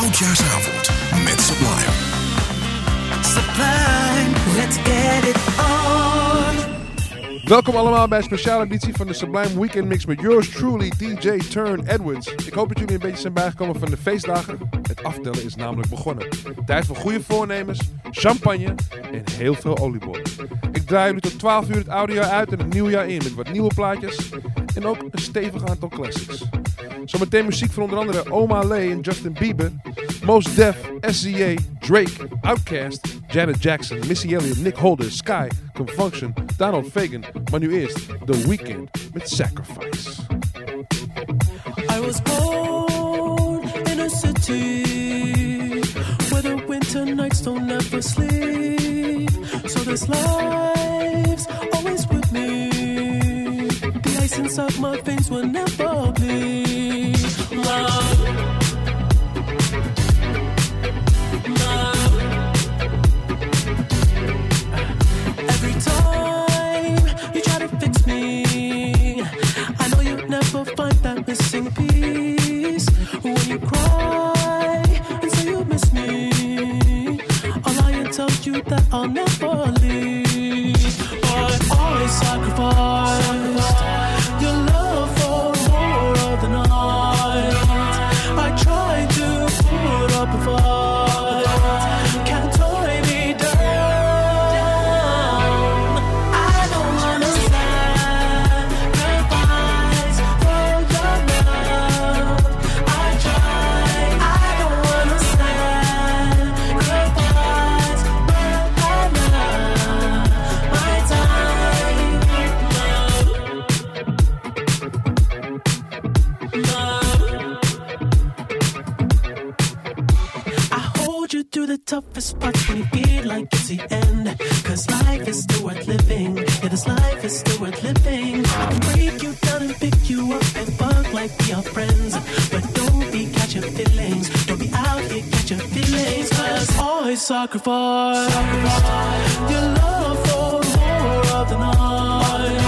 Oudjaarsavond met Sublime. Sublime. Let's get it on. Welkom allemaal bij een speciale editie van de Sublime Weekend Mix met yours truly, DJ Turn Edwards. Ik hoop dat jullie een beetje zijn bijgekomen van de feestdagen. Het aftellen is namelijk begonnen. Tijd voor goede voornemens, champagne en heel veel oliebollen. Ik draai jullie tot 12 uur het oude jaar uit en het nieuwe jaar in met wat nieuwe plaatjes en ook een stevig aantal classics. Zometeen muziek van onder andere Oma Lee en Justin Bieber, Mos Def, SZA, Drake, Outkast, Janet Jackson, Missy Elliott, Nick Holder, Sky, Confunction, Donald Fagan. Maar nu eerst The Weeknd met Sacrifice. I was born in a city where the winter nights don't ever sleep. So this life's. Ice inside my veins will never bleed. Love. Every time you try to fix me, I know you'll never find that missing piece. When you cry and say you miss me, I'll lie and tell you that I'll never leave. But I sacrificed through the toughest parts when you feel like it's the end. Cause life is still worth living. Yeah, this life is still worth living. I can break you down and pick you up and fuck like we are friends. But don't be catching feelings. Don't be out here catching feelings. Cause I sacrifice your love for more of the night.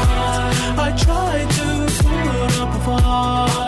I try to put up a fight.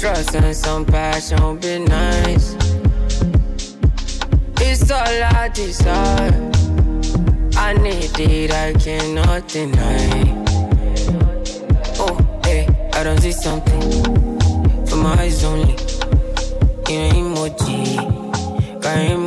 trust and some passion be nice. It's all I desire. I need it, I cannot deny. Oh, hey, I don't see something. For my eyes only. In emoji. Got emoji.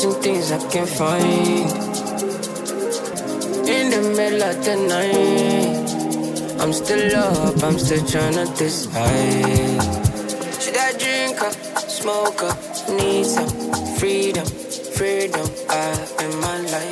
certain things I can't find. In the middle of the night, I'm still up, I'm still trying to decide. Should I drink up, smoke up, need some freedom, freedom, I in my life.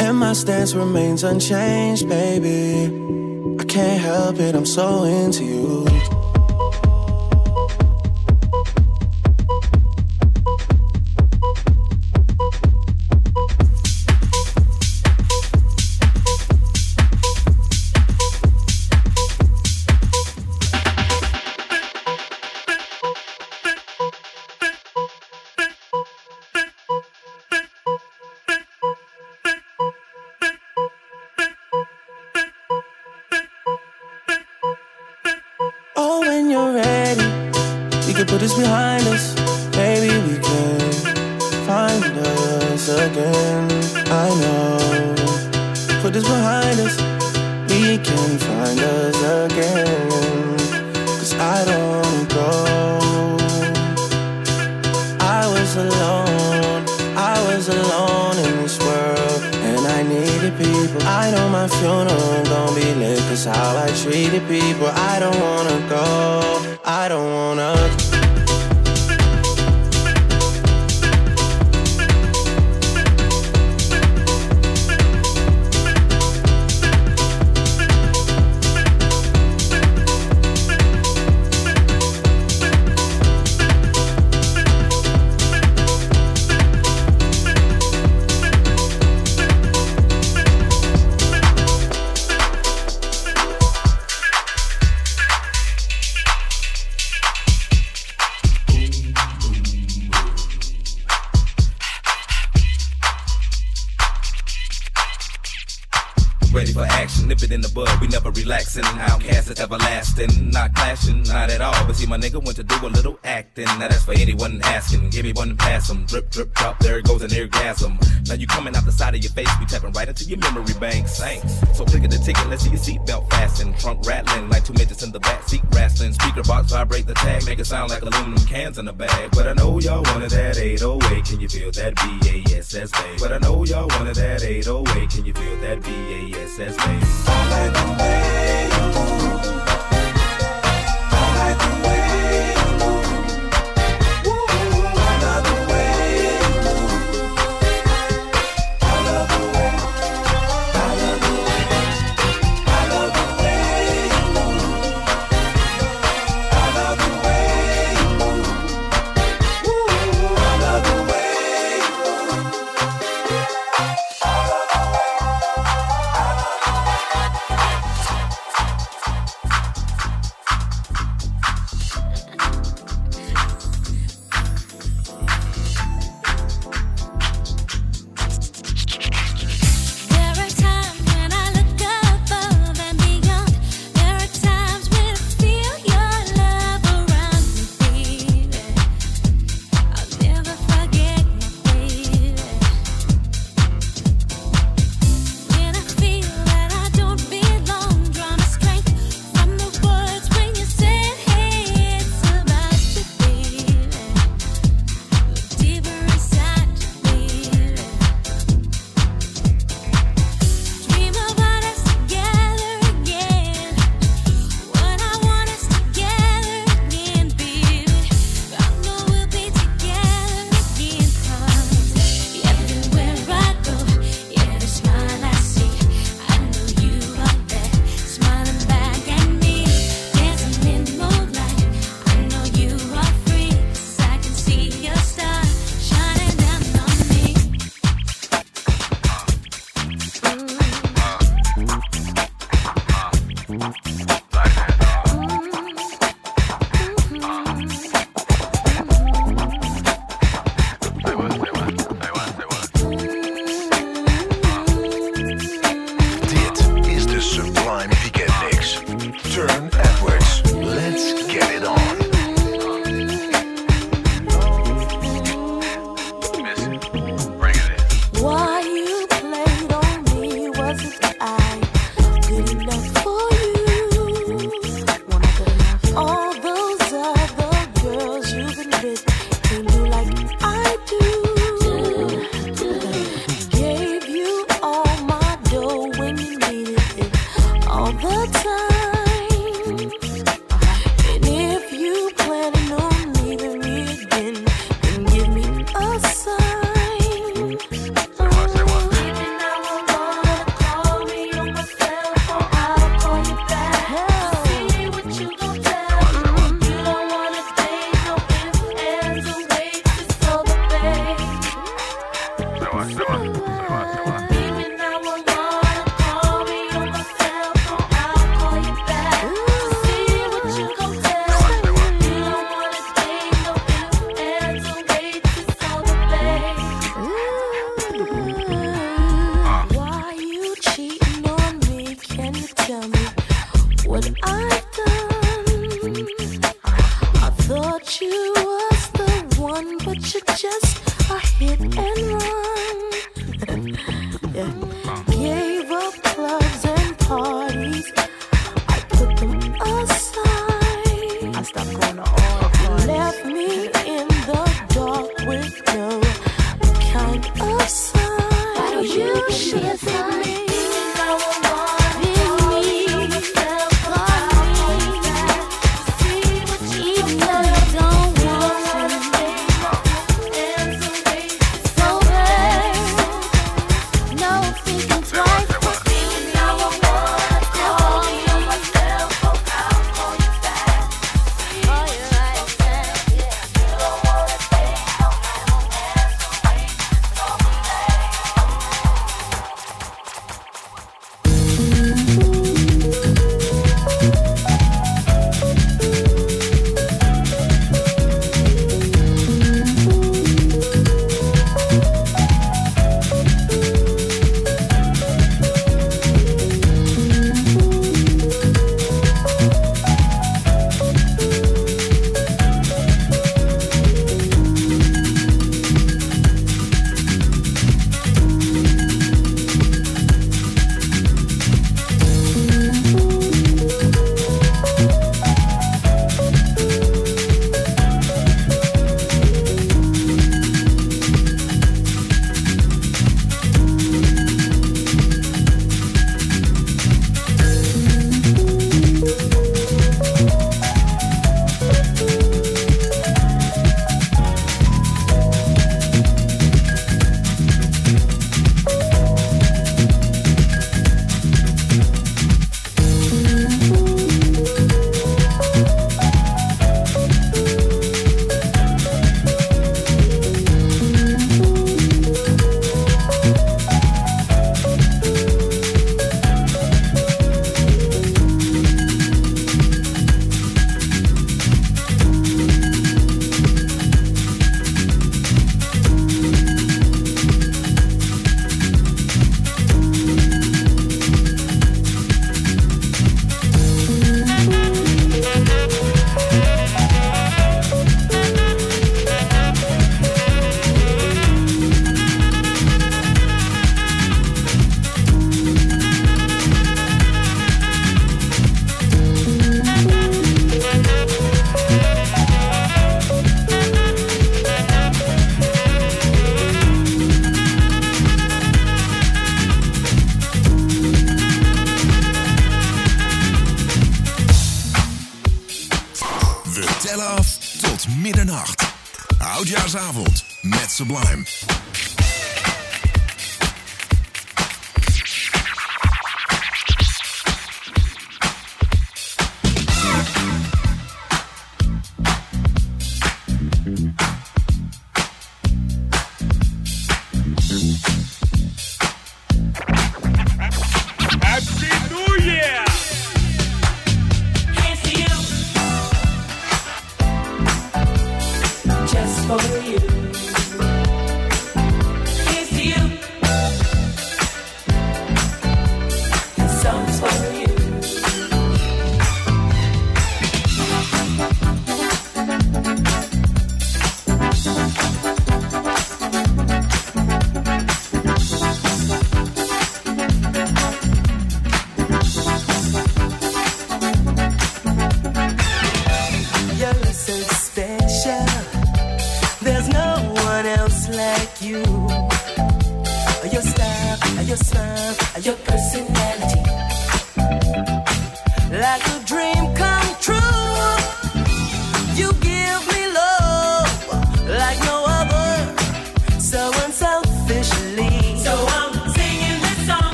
And my stance remains unchanged, baby. I can't help it, I'm so into you. Now you coming out the side of your face, we tapping right into your memory bank. Thanks. So click at the ticket, let's see your seatbelt fasten. Trunk rattling like two midgets in the back seat wrestling. Speaker box vibrate the tag, make it sound like aluminum cans in a bag. But I know y'all wanted that 808. Can you feel that BASS bass? But I know y'all wanted that 808. Can you feel that BASS bass? The way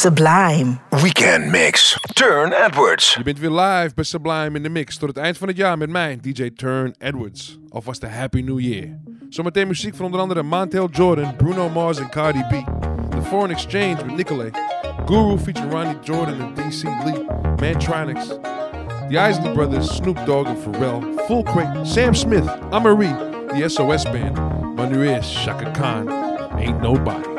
Sublime. Weekend Mix. Turne Edwards. Je bent weer live bij Sublime in de Mix. Tot het eind van het jaar met mij, DJ Turne Edwards. Alvast een Happy New Year. Zometeen muziek van onder andere Montel Jordan, Bruno Mars en Cardi B. The Foreign Exchange met Nicolay. Guru featuring Ronny Jordan en DC Lee. Mantronix. The Isley Brothers, Snoop Dogg en Pharrell. Full Crate, Sam Smith, Amerie. The SOS Band. Maar is Chaka Khan. Ain't Nobody.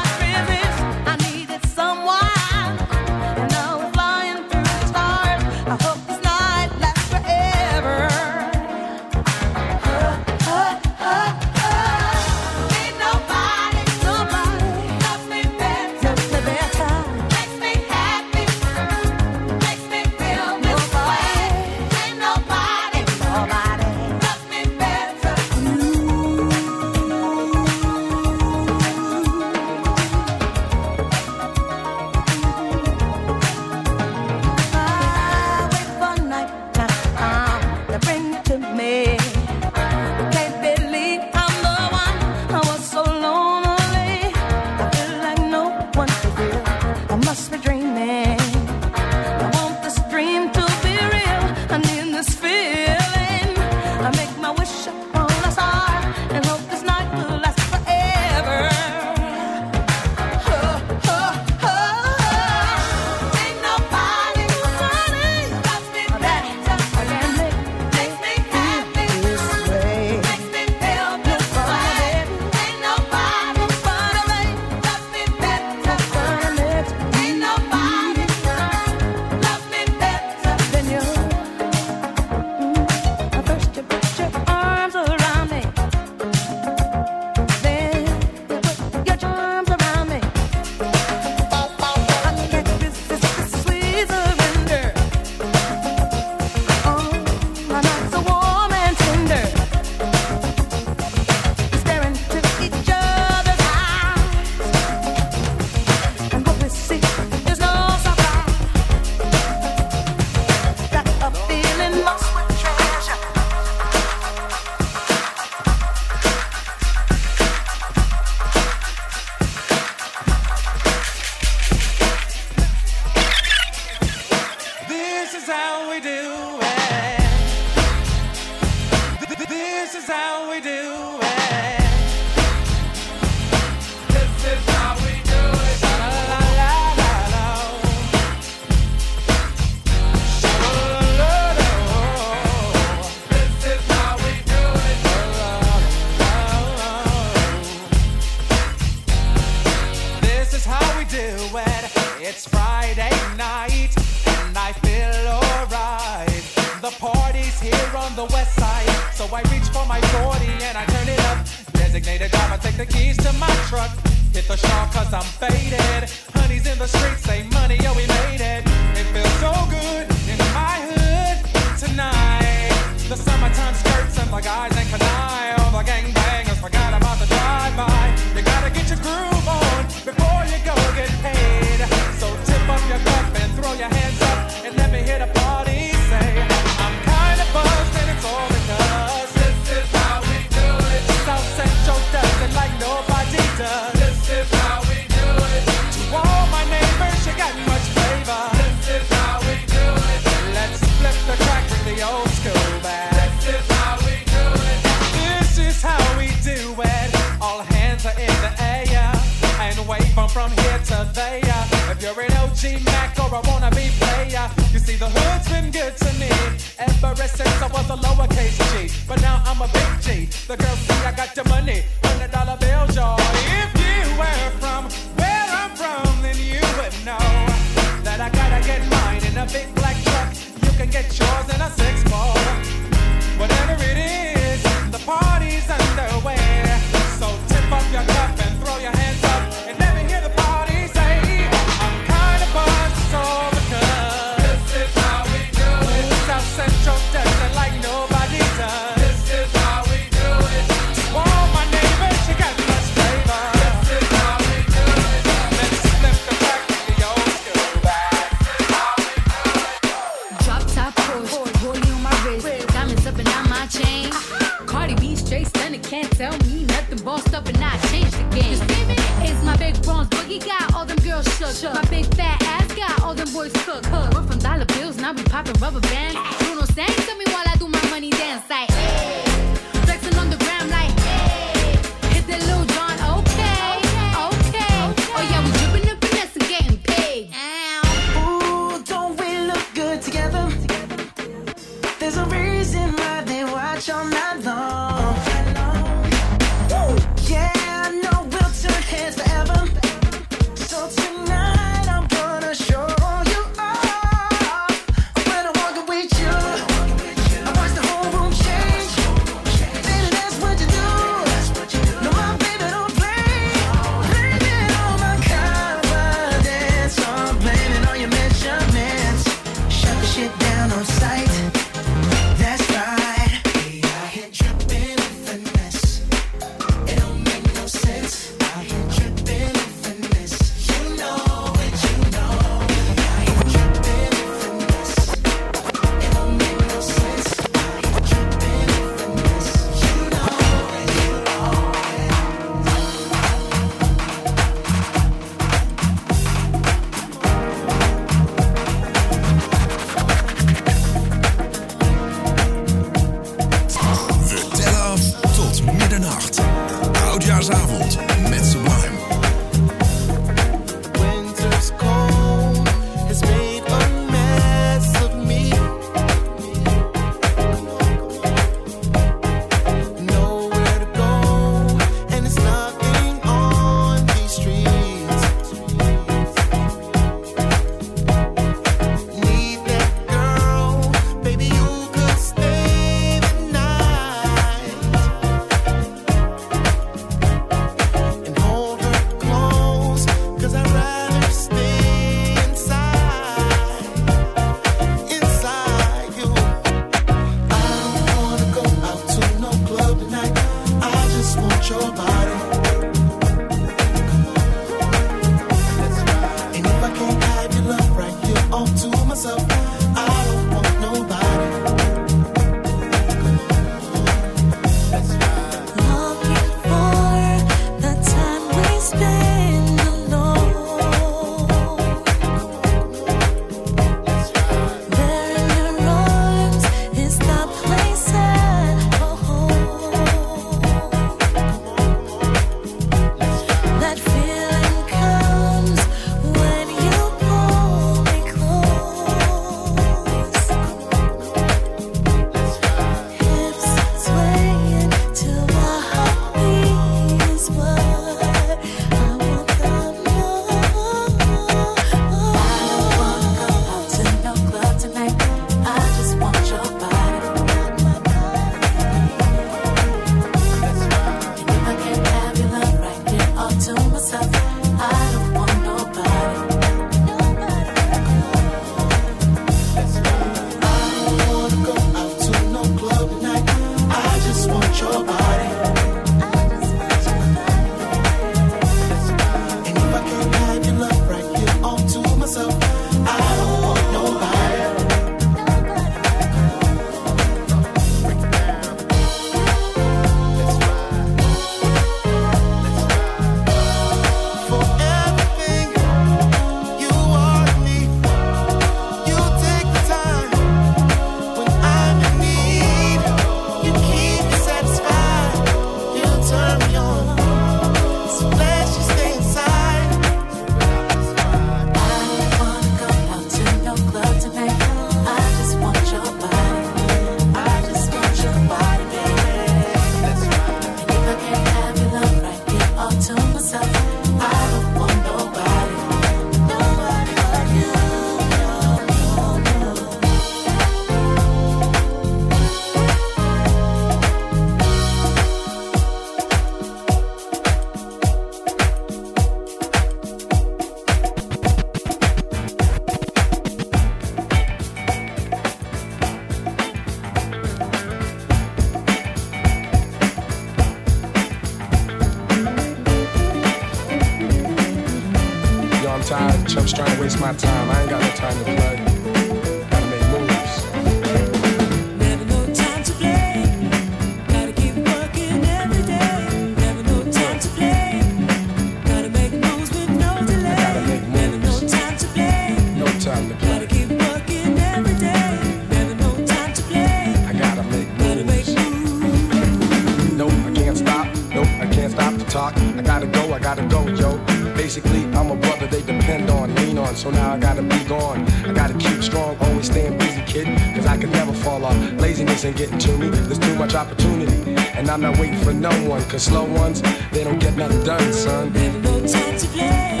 so now I gotta be gone. I gotta keep strong, always staying busy, kid, cause I can never fall off. Laziness ain't getting to me, there's too much opportunity, and I'm not waiting for no one, cause slow ones, they don't get nothing done, son. Baby, time to play.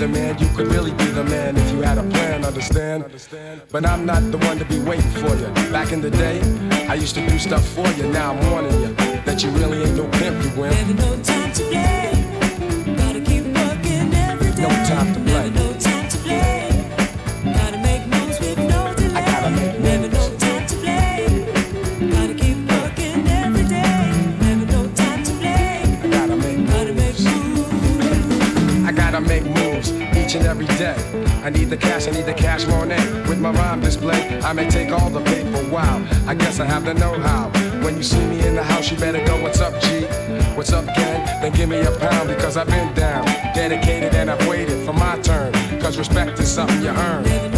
the man, you could really be the man if you had a plan, understand? But I'm not the one to be waiting for you. Back in the day, I used to do stuff for you, now I'm warning you that you really ain't no pimp, you win. Never no time to play, gotta keep working every day. No time to play. I may take all the paper, for a while. I guess I have the know-how. When you see me in the house, you better go, what's up, G? What's up, gang? Then give me a pound because I've been down, dedicated, and I've waited for my turn. Cause respect is something you earn.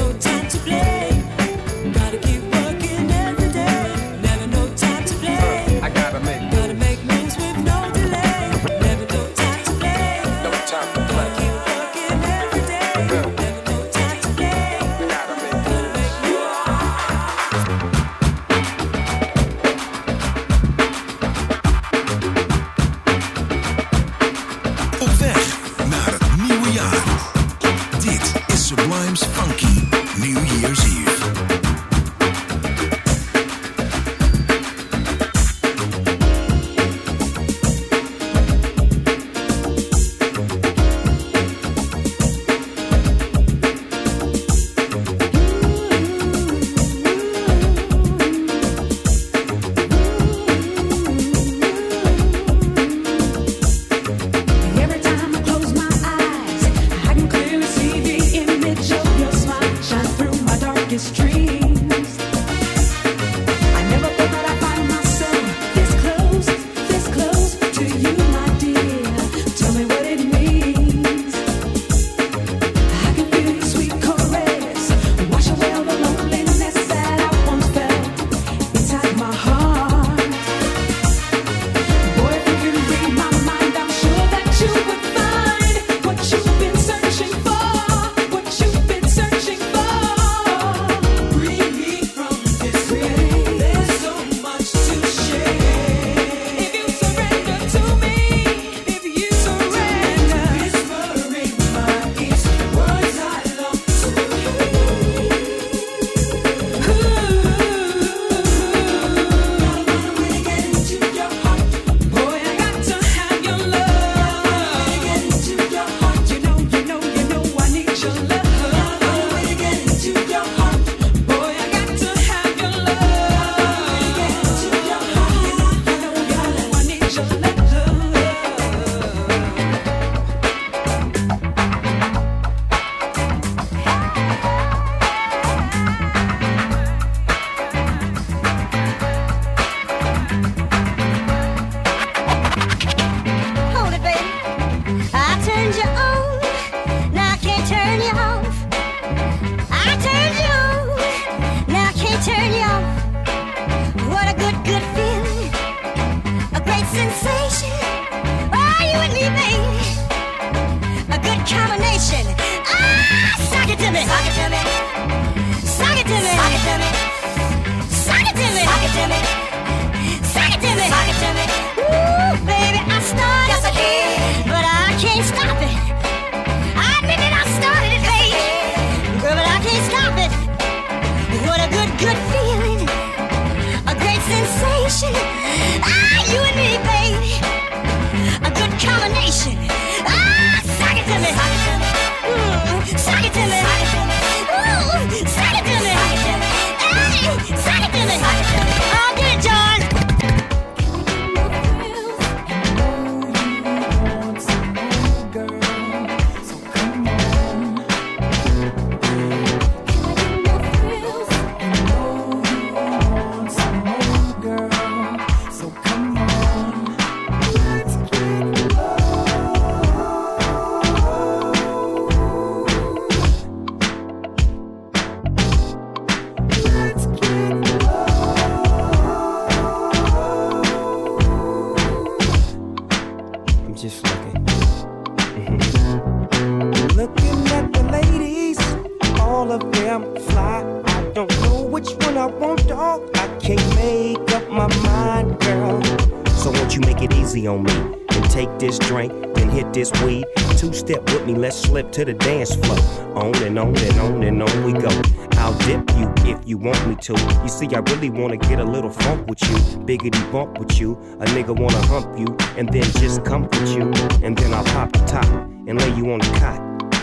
to the dance floor. On and on and on and on we go. I'll dip you if you want me to. You see, I really wanna get a little funk with you, biggity bump with you. A nigga wanna hump you, and then just comfort you. And then I'll pop the top and lay you on the cot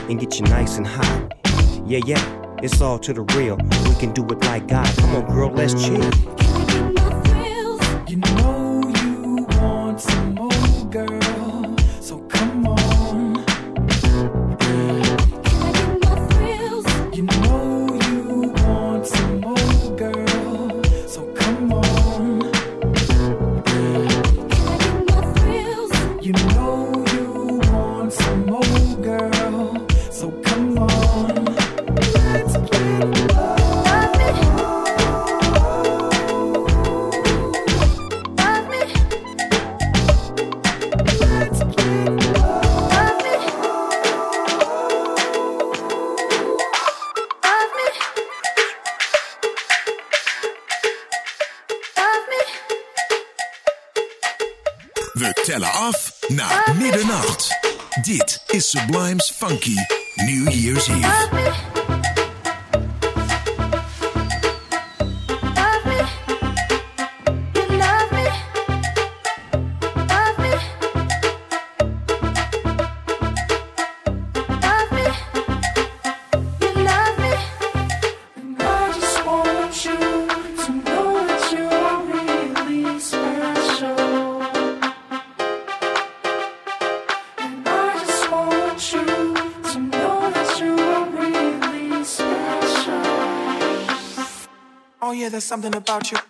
and get you nice and hot. Yeah, yeah. It's all to the real. We can do it like God. Come on, girl, let's chill. is Sublime's Funky New Year's Eve. something about you.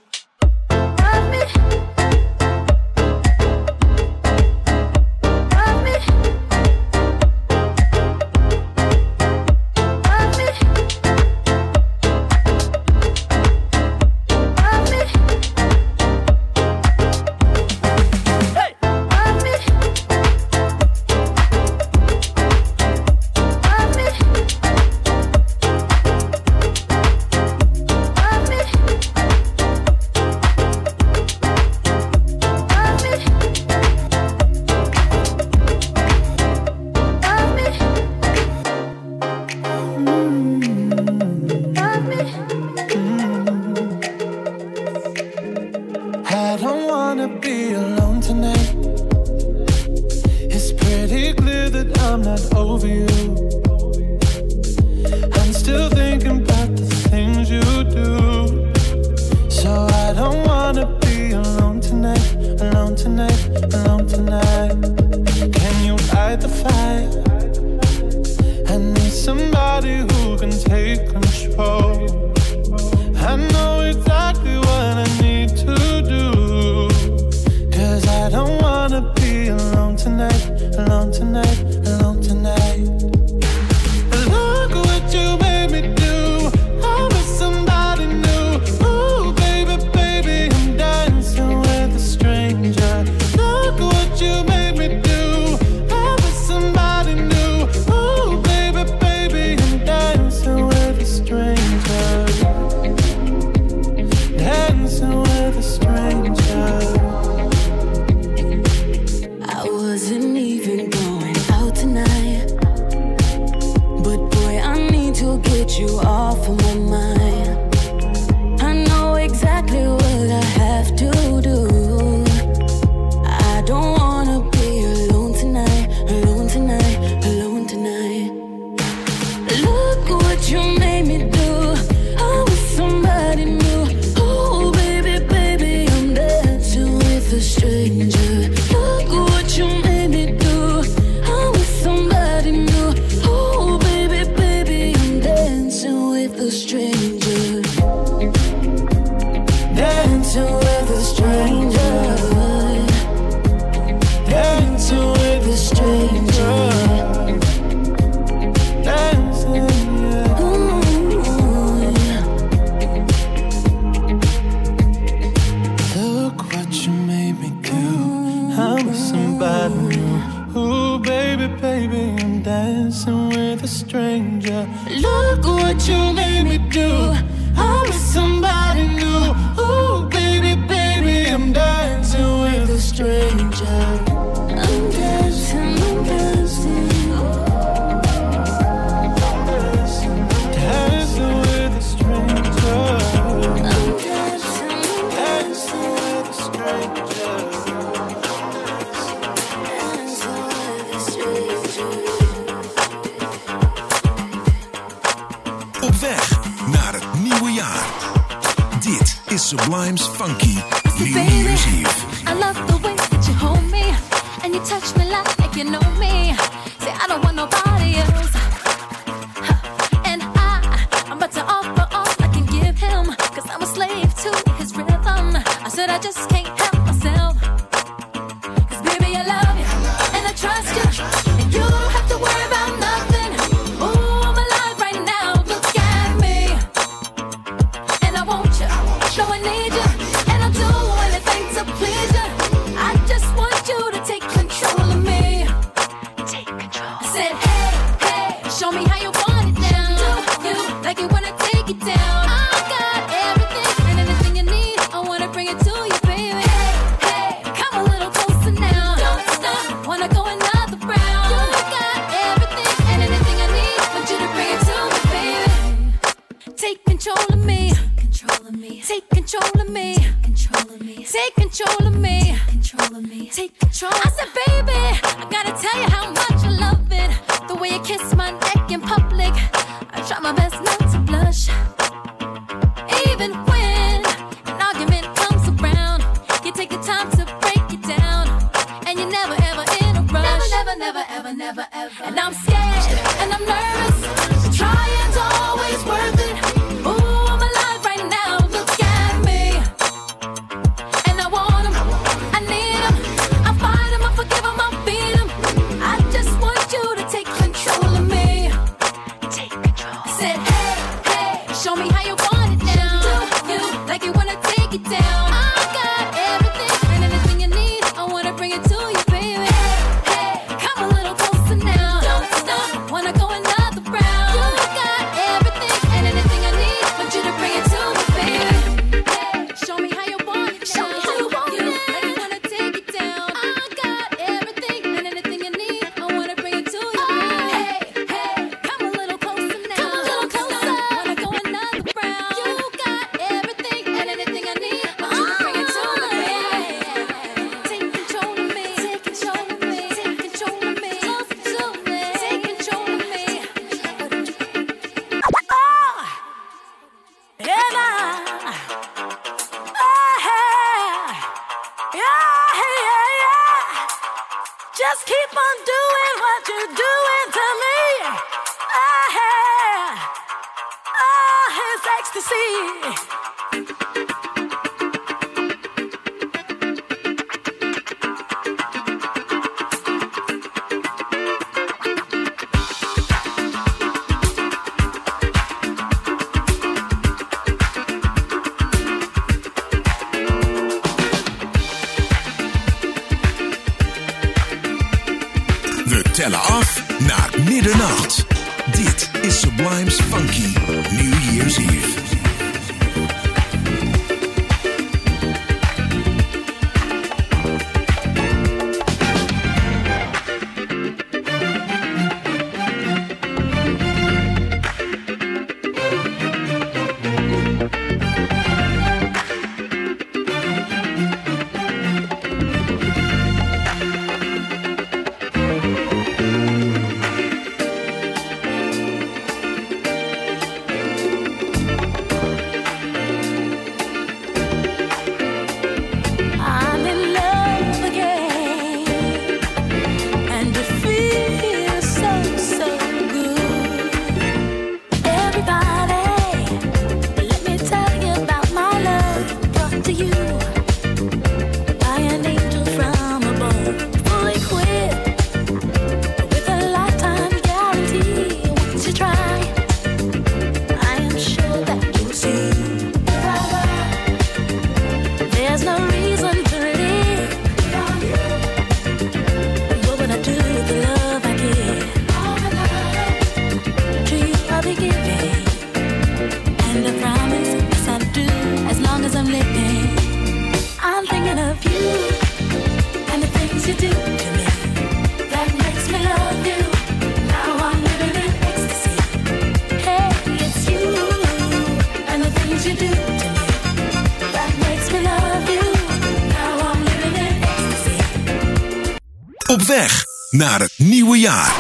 naar het nieuwe jaar.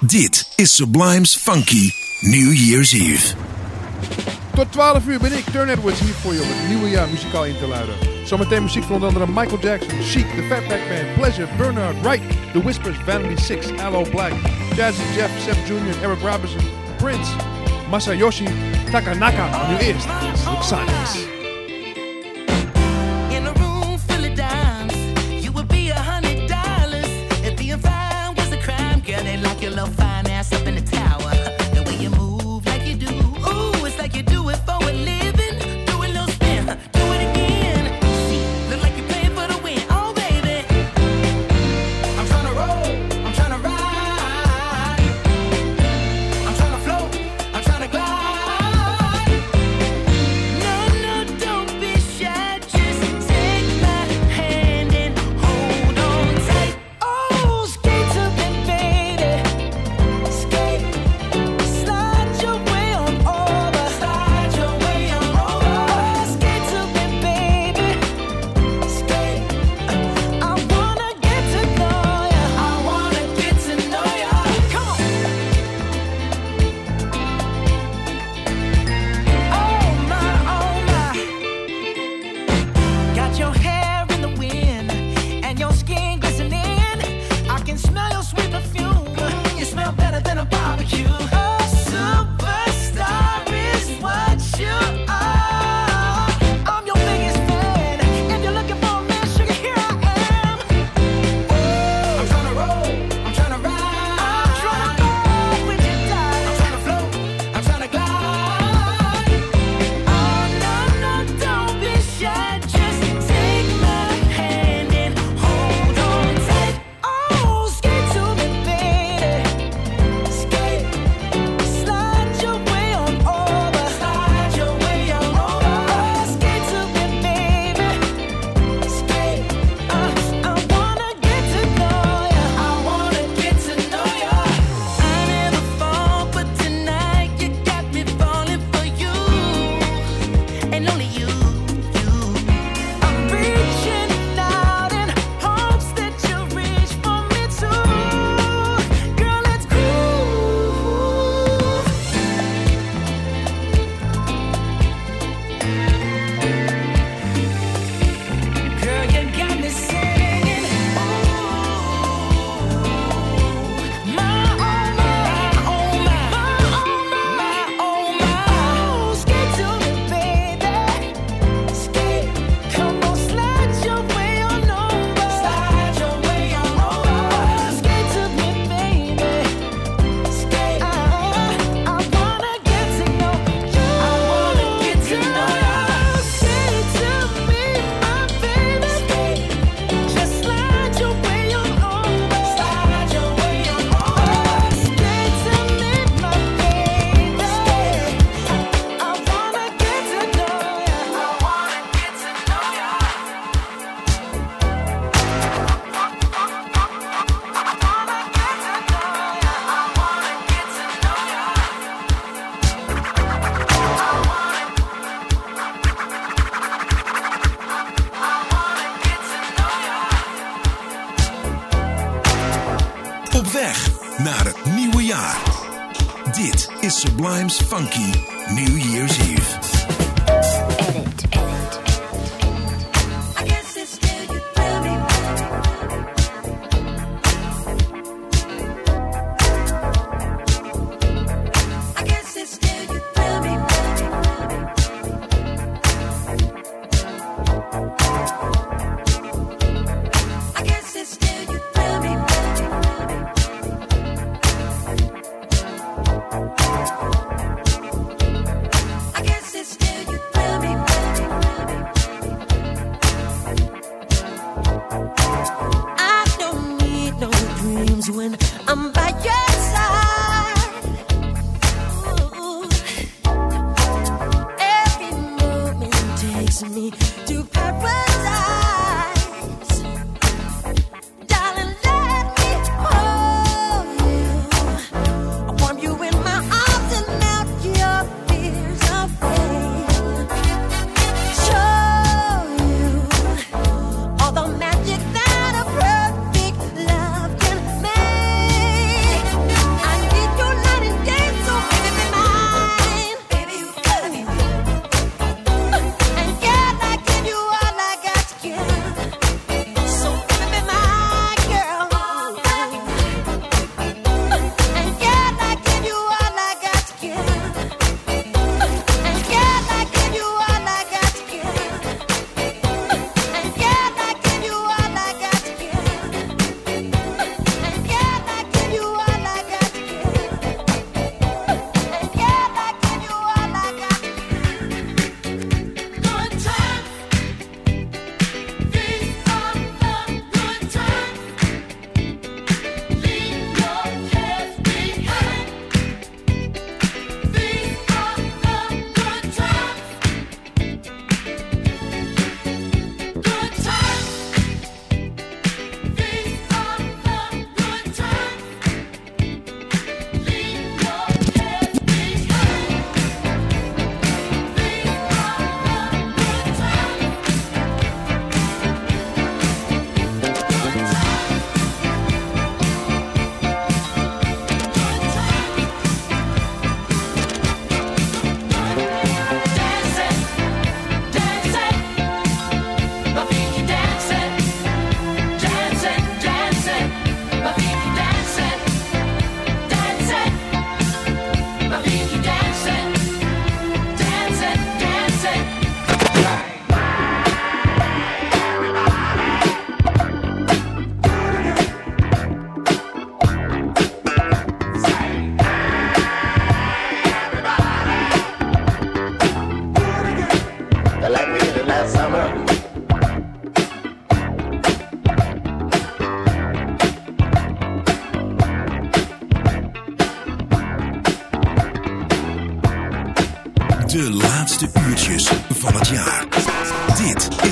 Dit is Sublime's Funky New Year's Eve. Tot 12 uur ben ik, Turn Edwards, hier voor je om het nieuwe jaar muzikaal in te luiden. Zometeen muziek van onder andere Michael Jackson, Chic, The Fatback Band, Pleasure, Bernard Wright, The Whispers, Vanity 6, Allo Black, Jazzy Jeff, Jeff Jr., Eric Robinson, Prince, Masayoshi Takanaka. en nu eerst Slip Sublime's funky.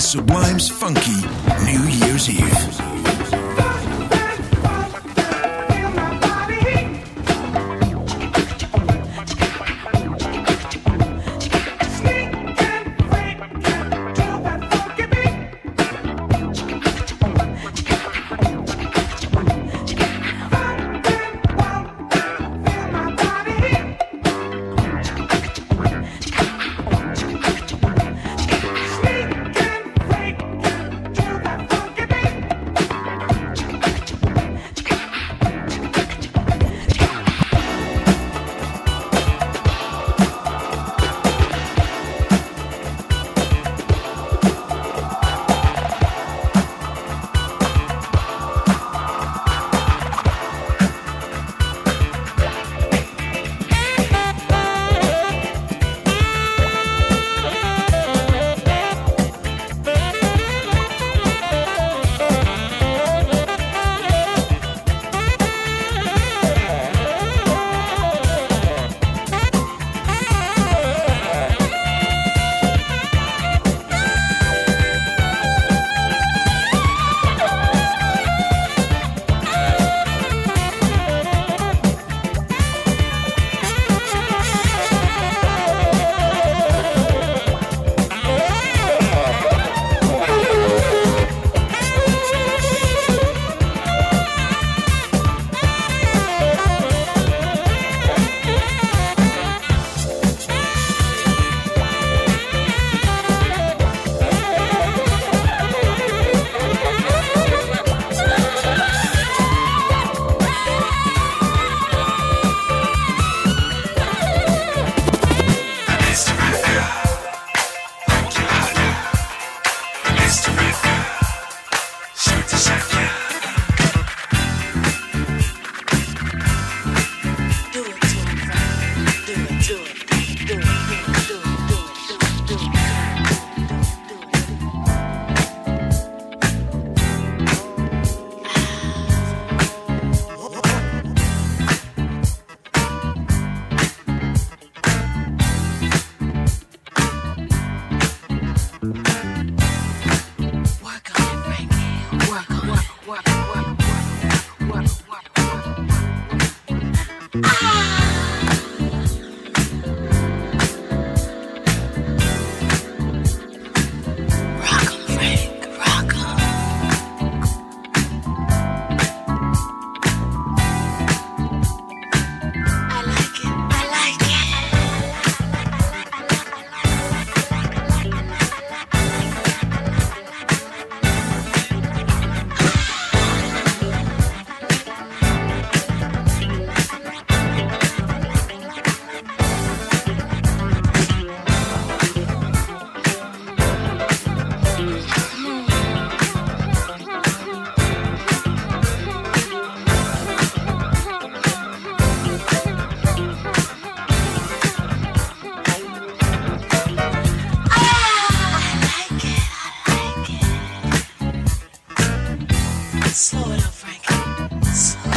Sublime's Funky Slow it up, Frankie. Slow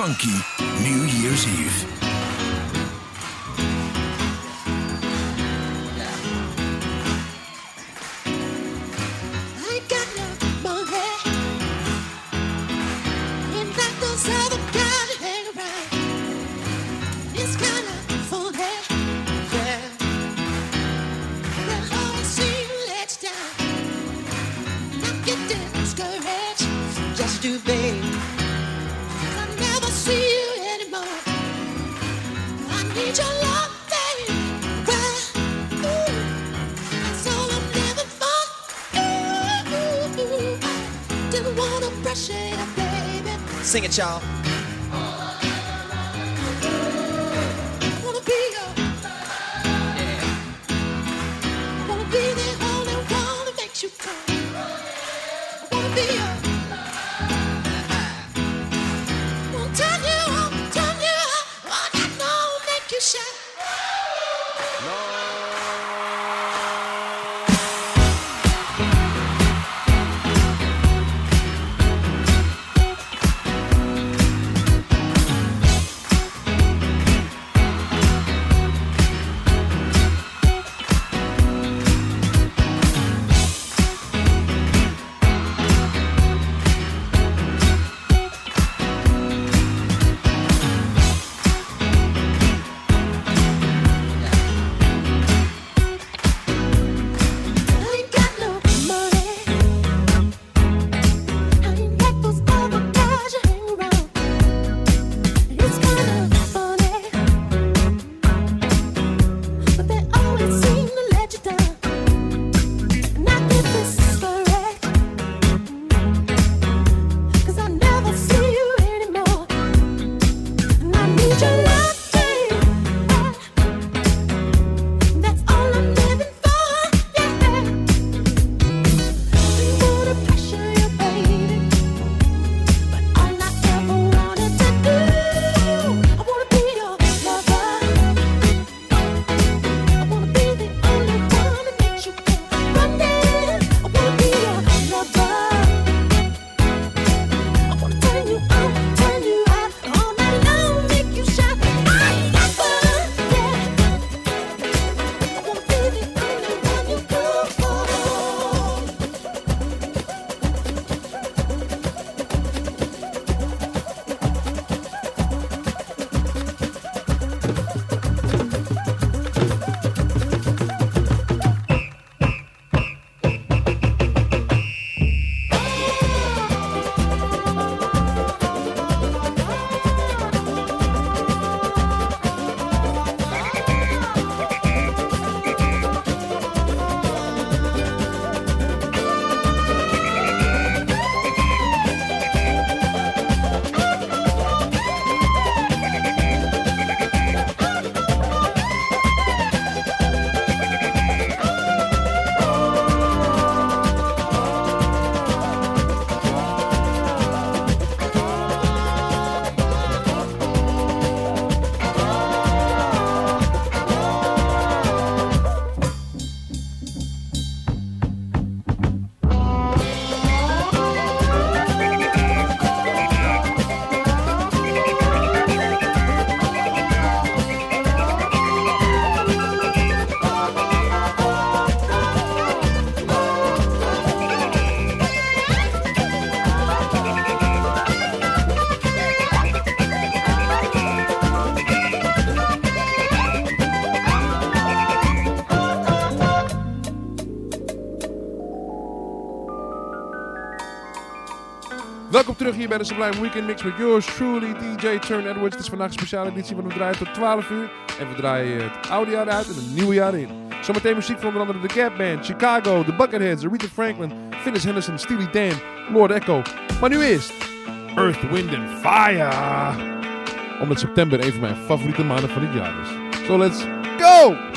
funky. terug hier bij de Sublime Weekend Mix met yours truly, DJ Turn Edwards. Het is vandaag een speciale editie van we draaien tot 12 uur. En we draaien het oude jaar uit en het nieuwe jaar in. Zometeen muziek van onder andere The Gap Band, Chicago, The Bucketheads, Aretha Franklin, Finnis Henderson, Steely Dan, Lord Echo. Maar nu eerst Earth, Wind and Fire. Omdat september een van mijn favoriete maanden van het jaar is. So let's go!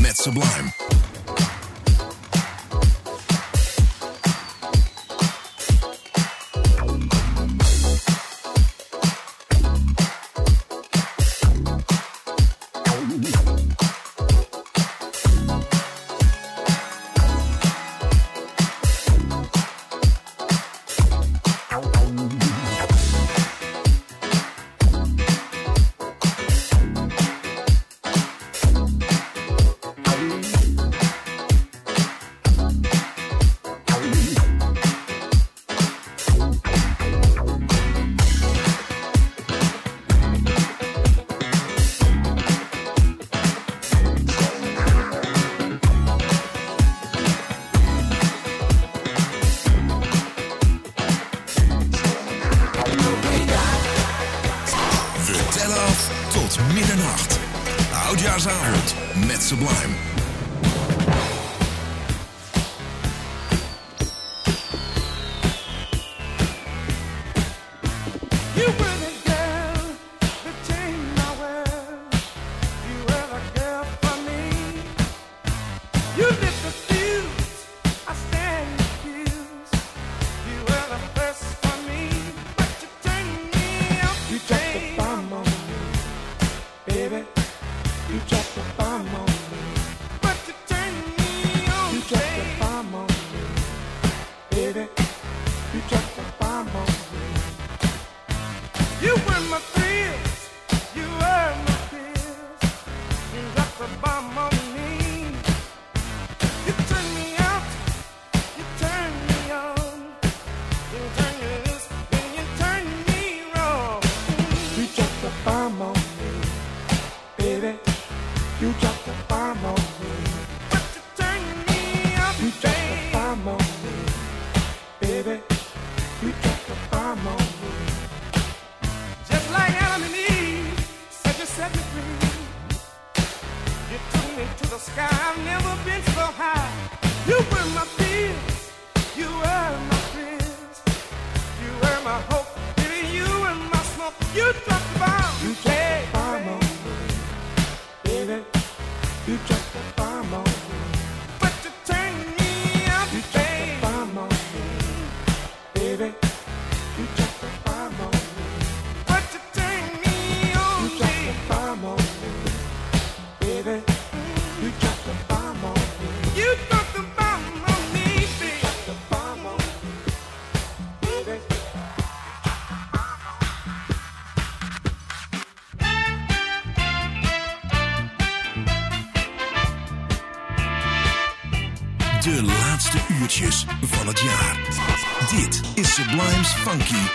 Met Sublime. Sublime's Funky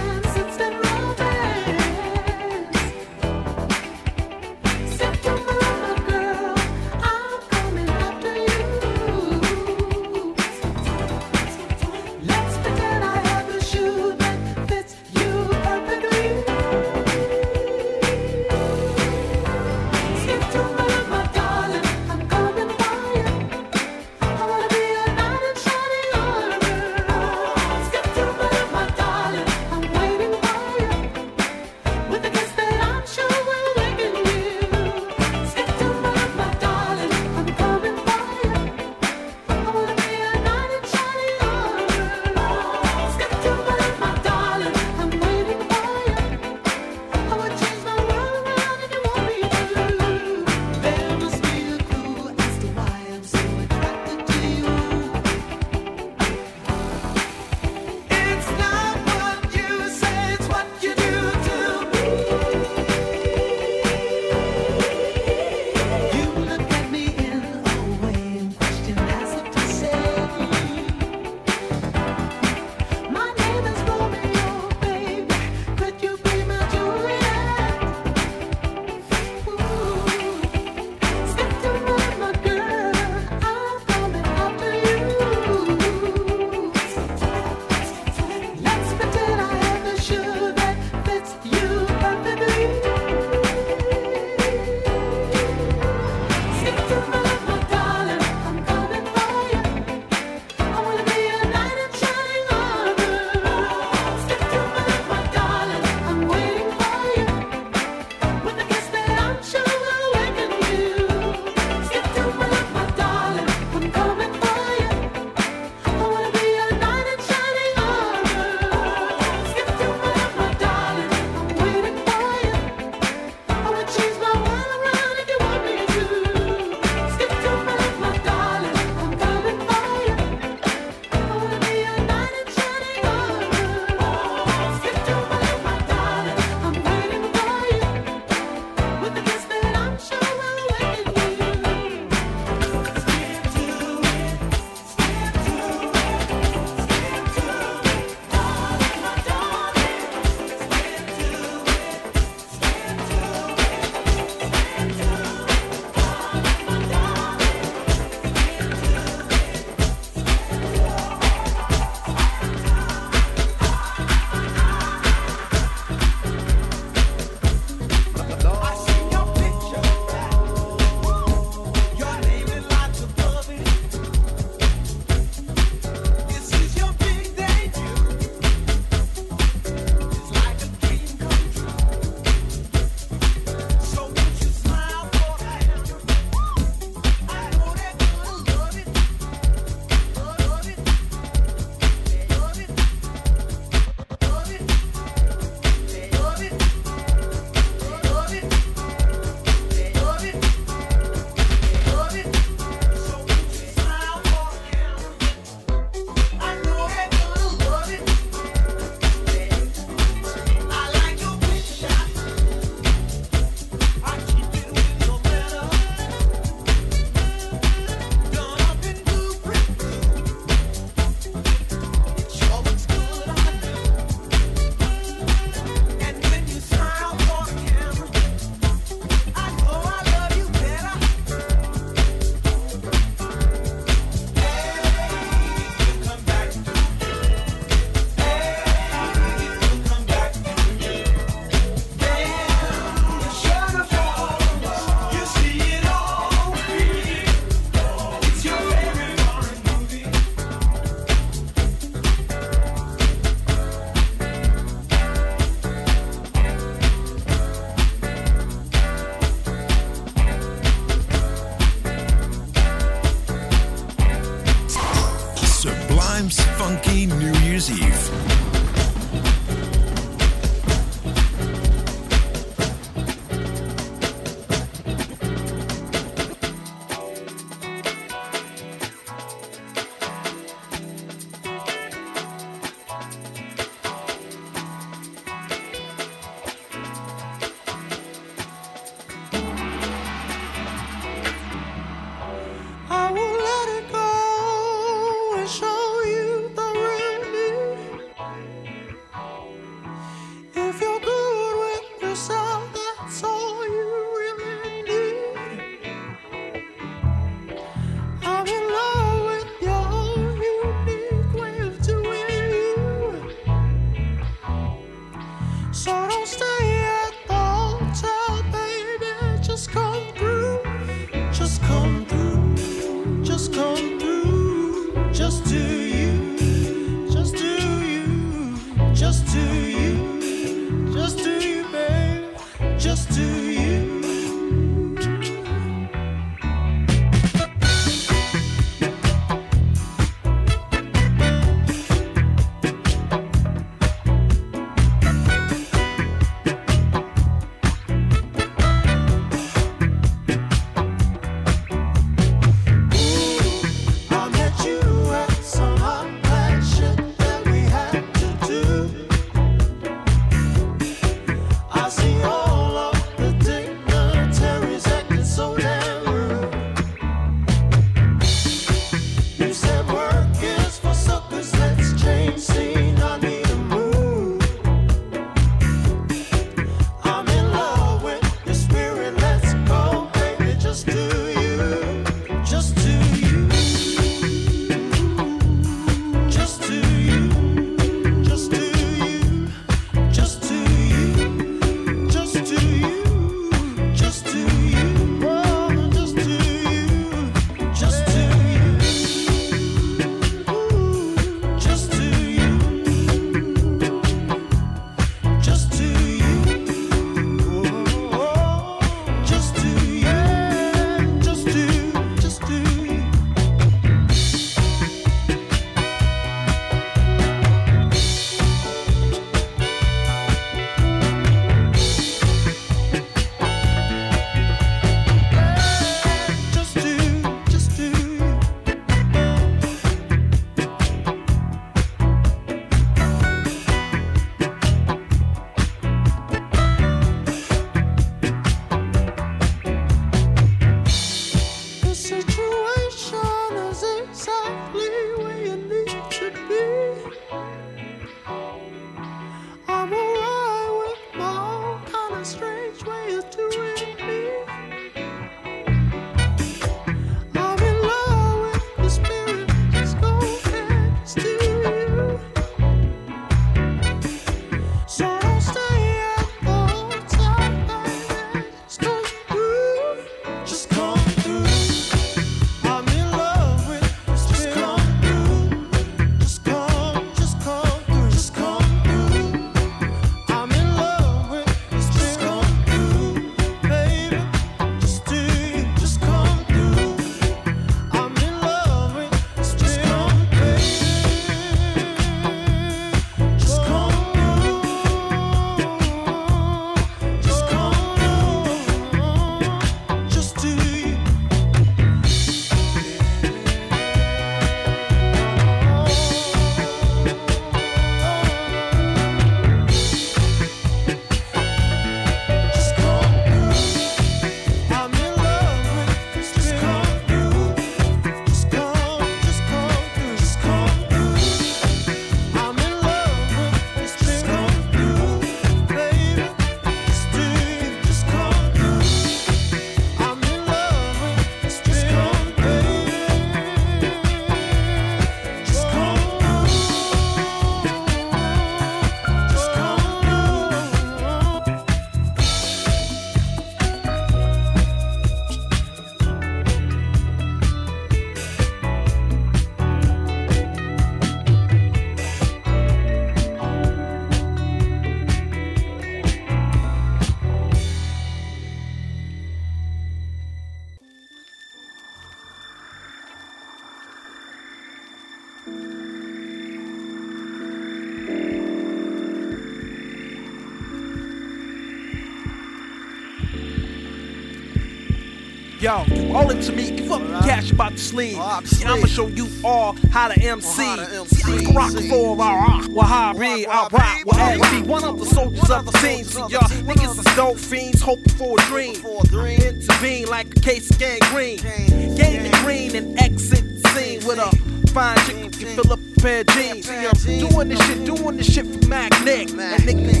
it to me. Give up the cash about the sleeve. See, I'ma show you all how to MC. Rock the to See, I can rock for our Wahhabi, I'll rock with be One of the soldiers of the scene, See, y'all niggas is dope fiends hoping for a dream. Intervene like a case of gangrene. Gain the green and exit the scene with a fine chick can fill up a pair of jeans. See, I'm doing this shit, doing this shit for Mac Nick. And niggas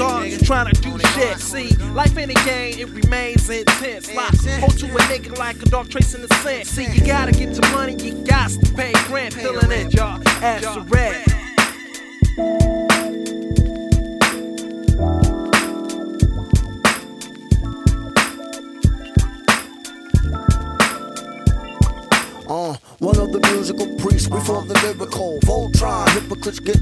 guards trying to do shit. See, life ain't a game, it remains intense. Like, hold to a nigga like a dog tracing the scent. See, you gotta get to money, you got to pay rent. Filling it, y'all, ass to red. Uh, one of the musical priests before the lyrical Voltron. Hypocrites get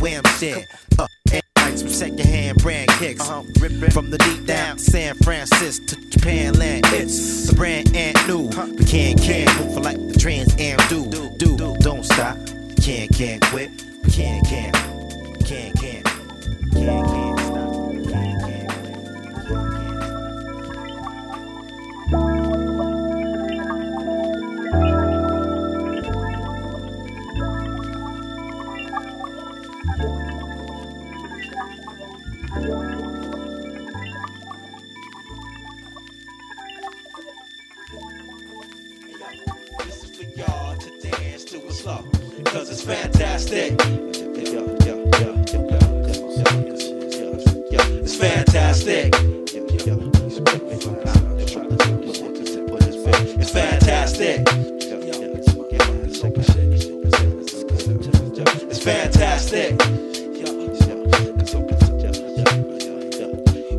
wham shit. Uh, and some secondhand brand kicks. From the deep down San Francisco to Japan land. It's the brand and new. We can't, can't move for like the Trans and do. Do, don't stop. Can't, can't quit. We can't, can't. Can't, can't. Can't, can't cause it's fantastic. It's fantastic. It's fantastic. It's fantastic.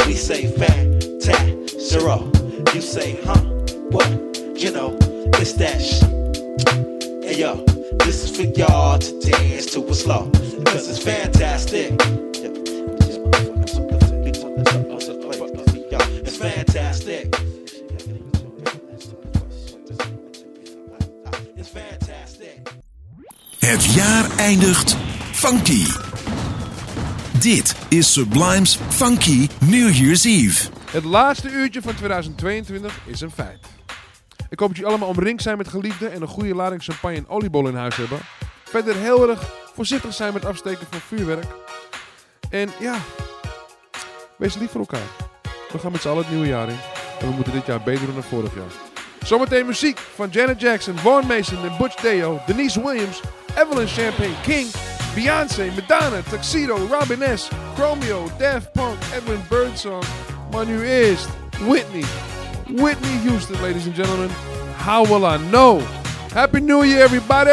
We say fantastic. You say, huh? What? You know, it's that shit. Hey, yo. This is for y'all to dance to a slow, cause it's fantastic. It's fantastic. It's fantastic. Het jaar eindigt funky. Dit is Sublime's Funky New Year's Eve. Het laatste uurtje van 2022 is een feit. Ik hoop dat jullie allemaal omringd zijn met geliefden en een goede lading champagne en oliebol in huis hebben. Verder heel erg voorzichtig zijn met afsteken van vuurwerk. En ja, wees lief voor elkaar. We gaan met z'n allen het nieuwe jaar in. En we moeten dit jaar beter doen dan vorig jaar. Zometeen muziek van Janet Jackson, Vaughn Mason en Butch Deo, Denise Williams, Evelyn Champagne King, Beyoncé, Madonna, Tuxedo, Robin S., Chromeo, Daft Punk, Edwin Birdsong. Maar nu eerst Whitney. Whitney Houston, ladies and gentlemen. How will I know? Happy New Year, everybody!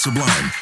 Sublime.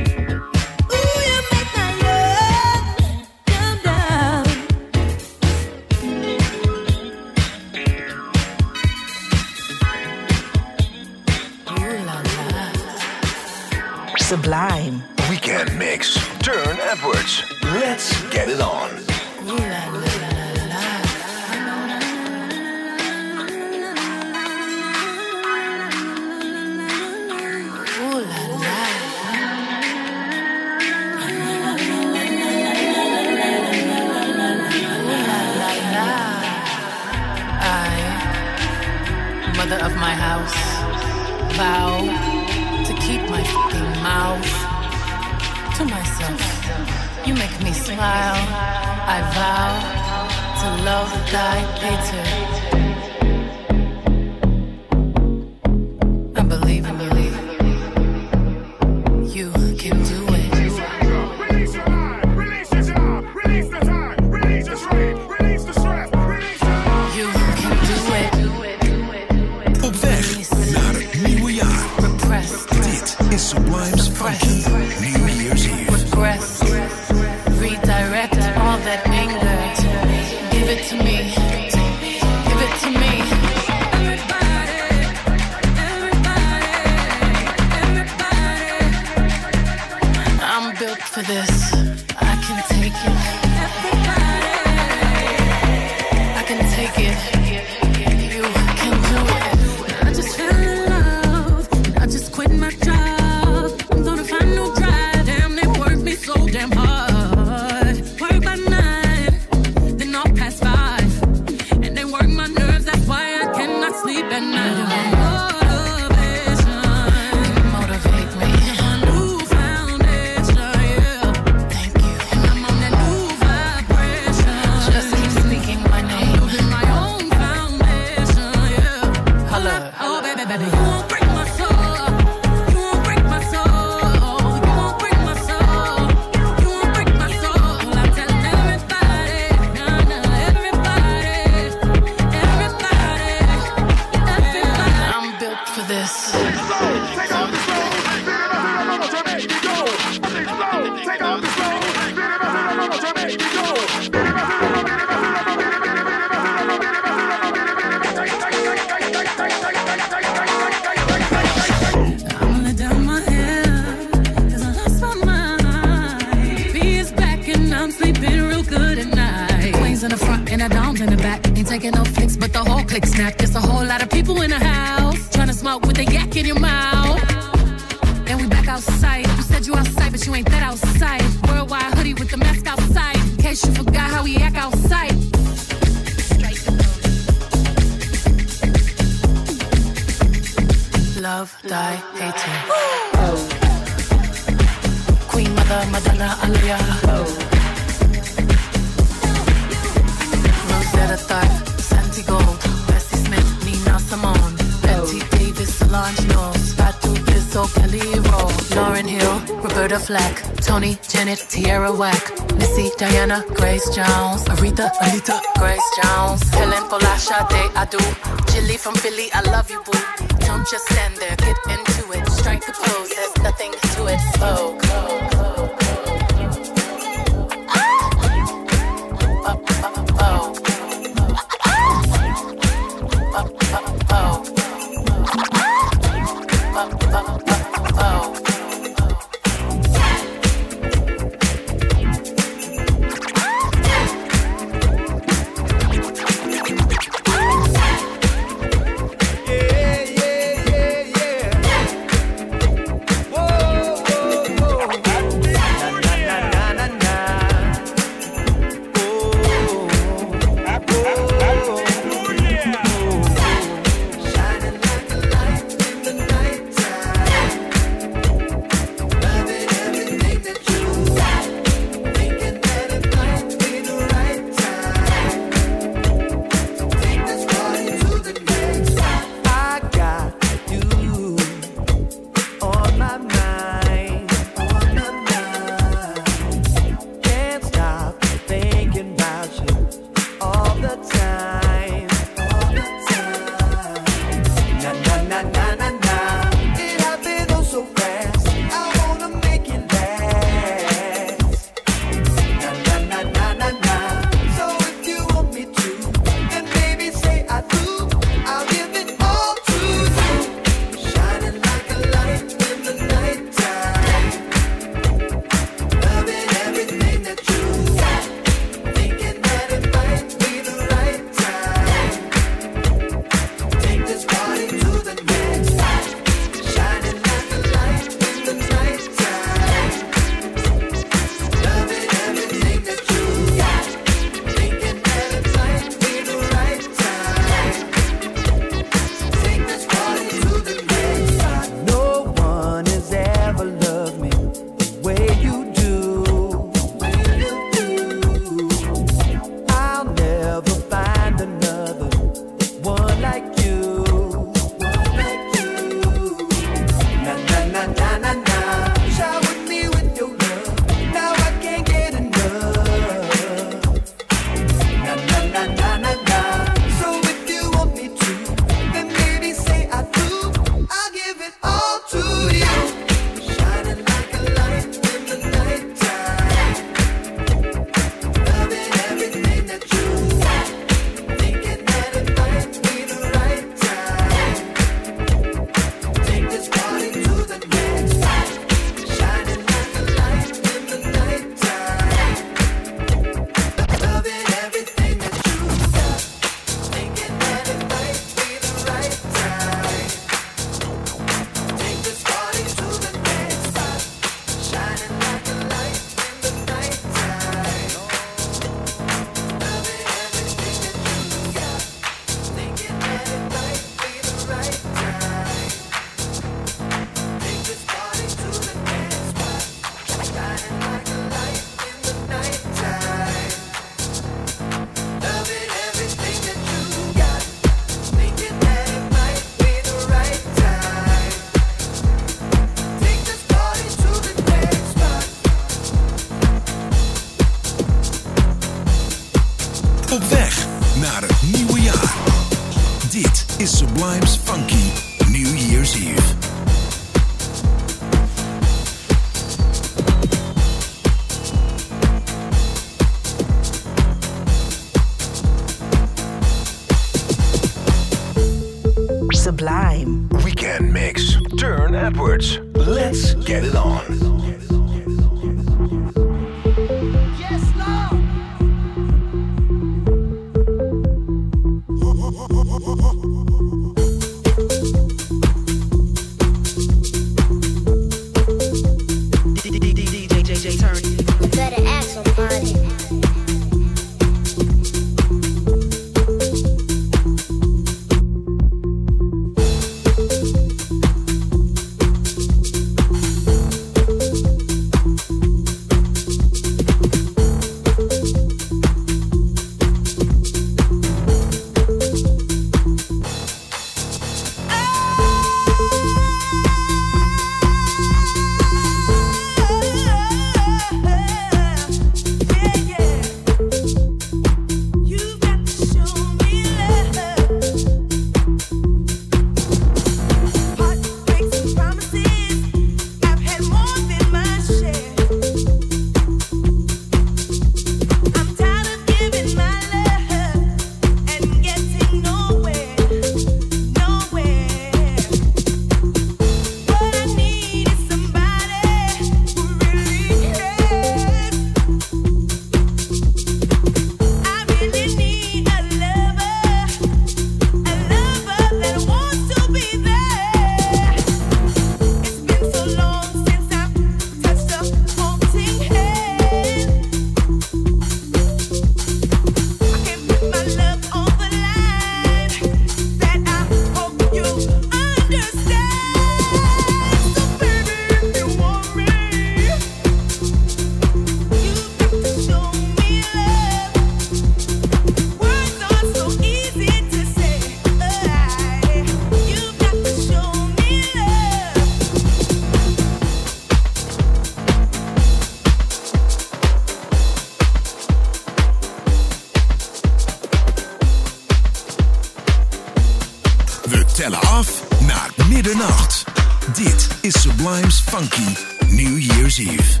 Climbs Funky New Year's Eve.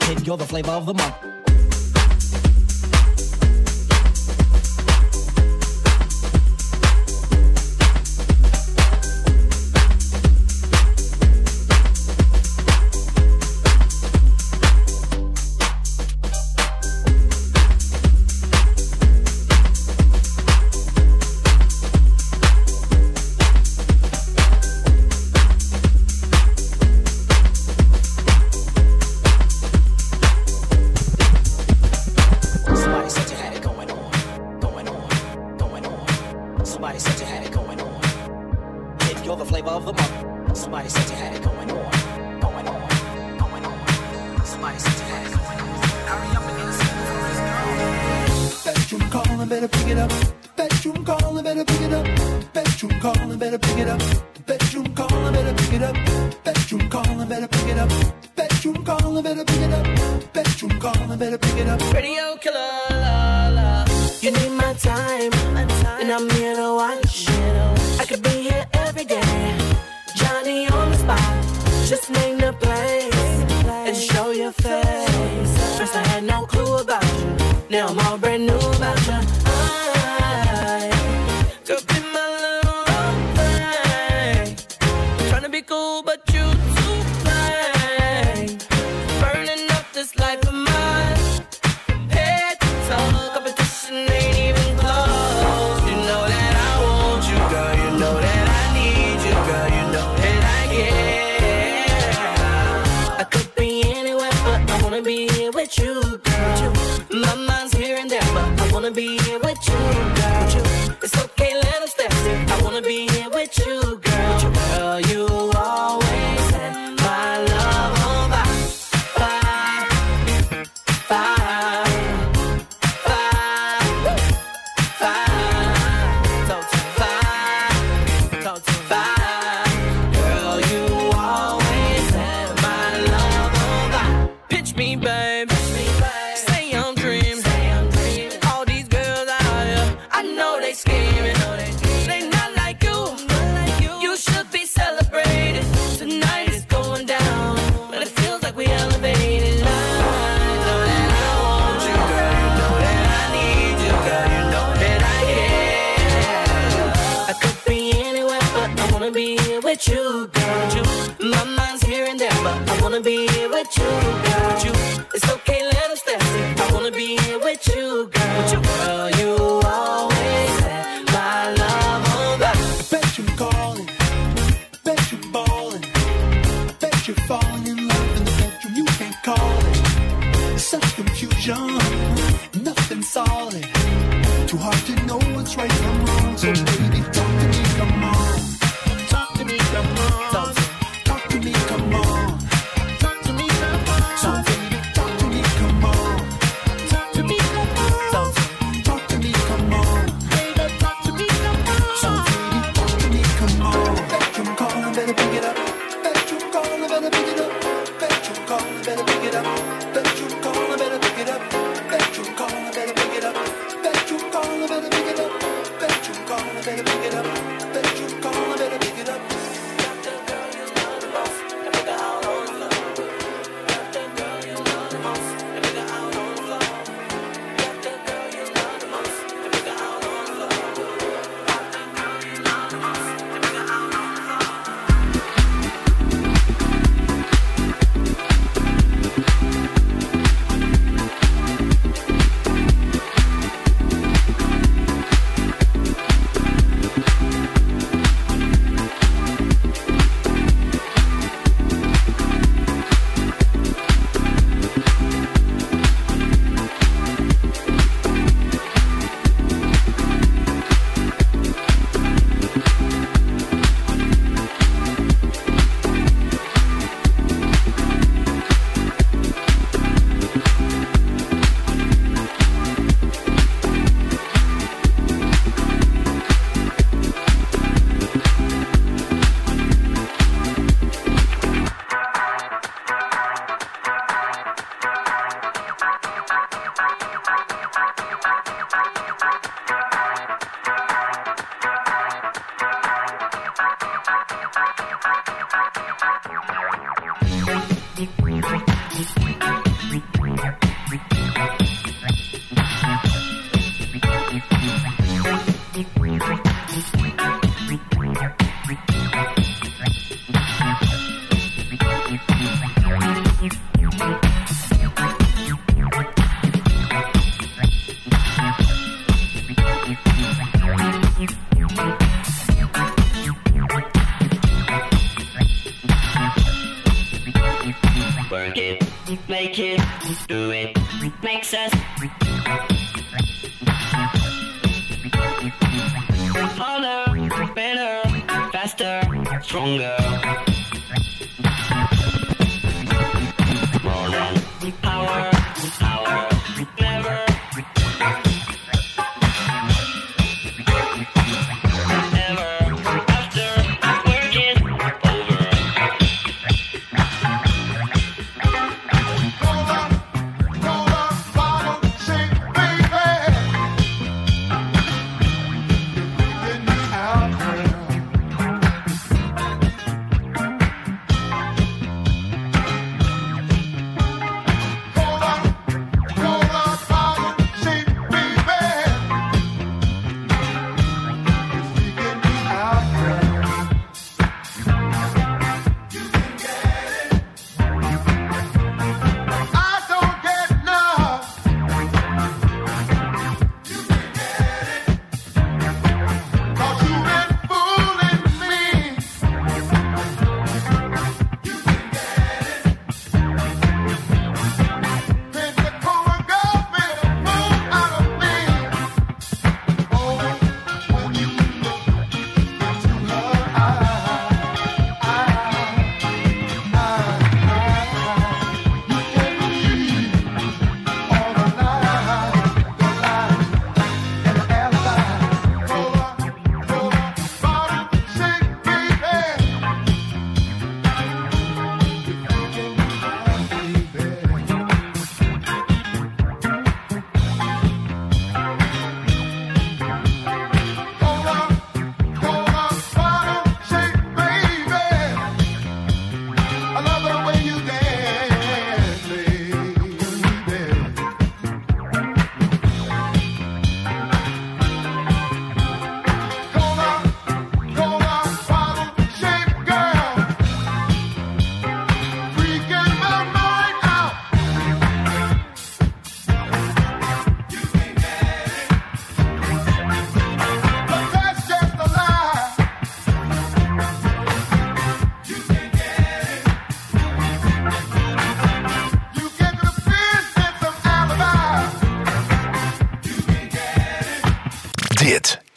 Kid, you're the flavor of the month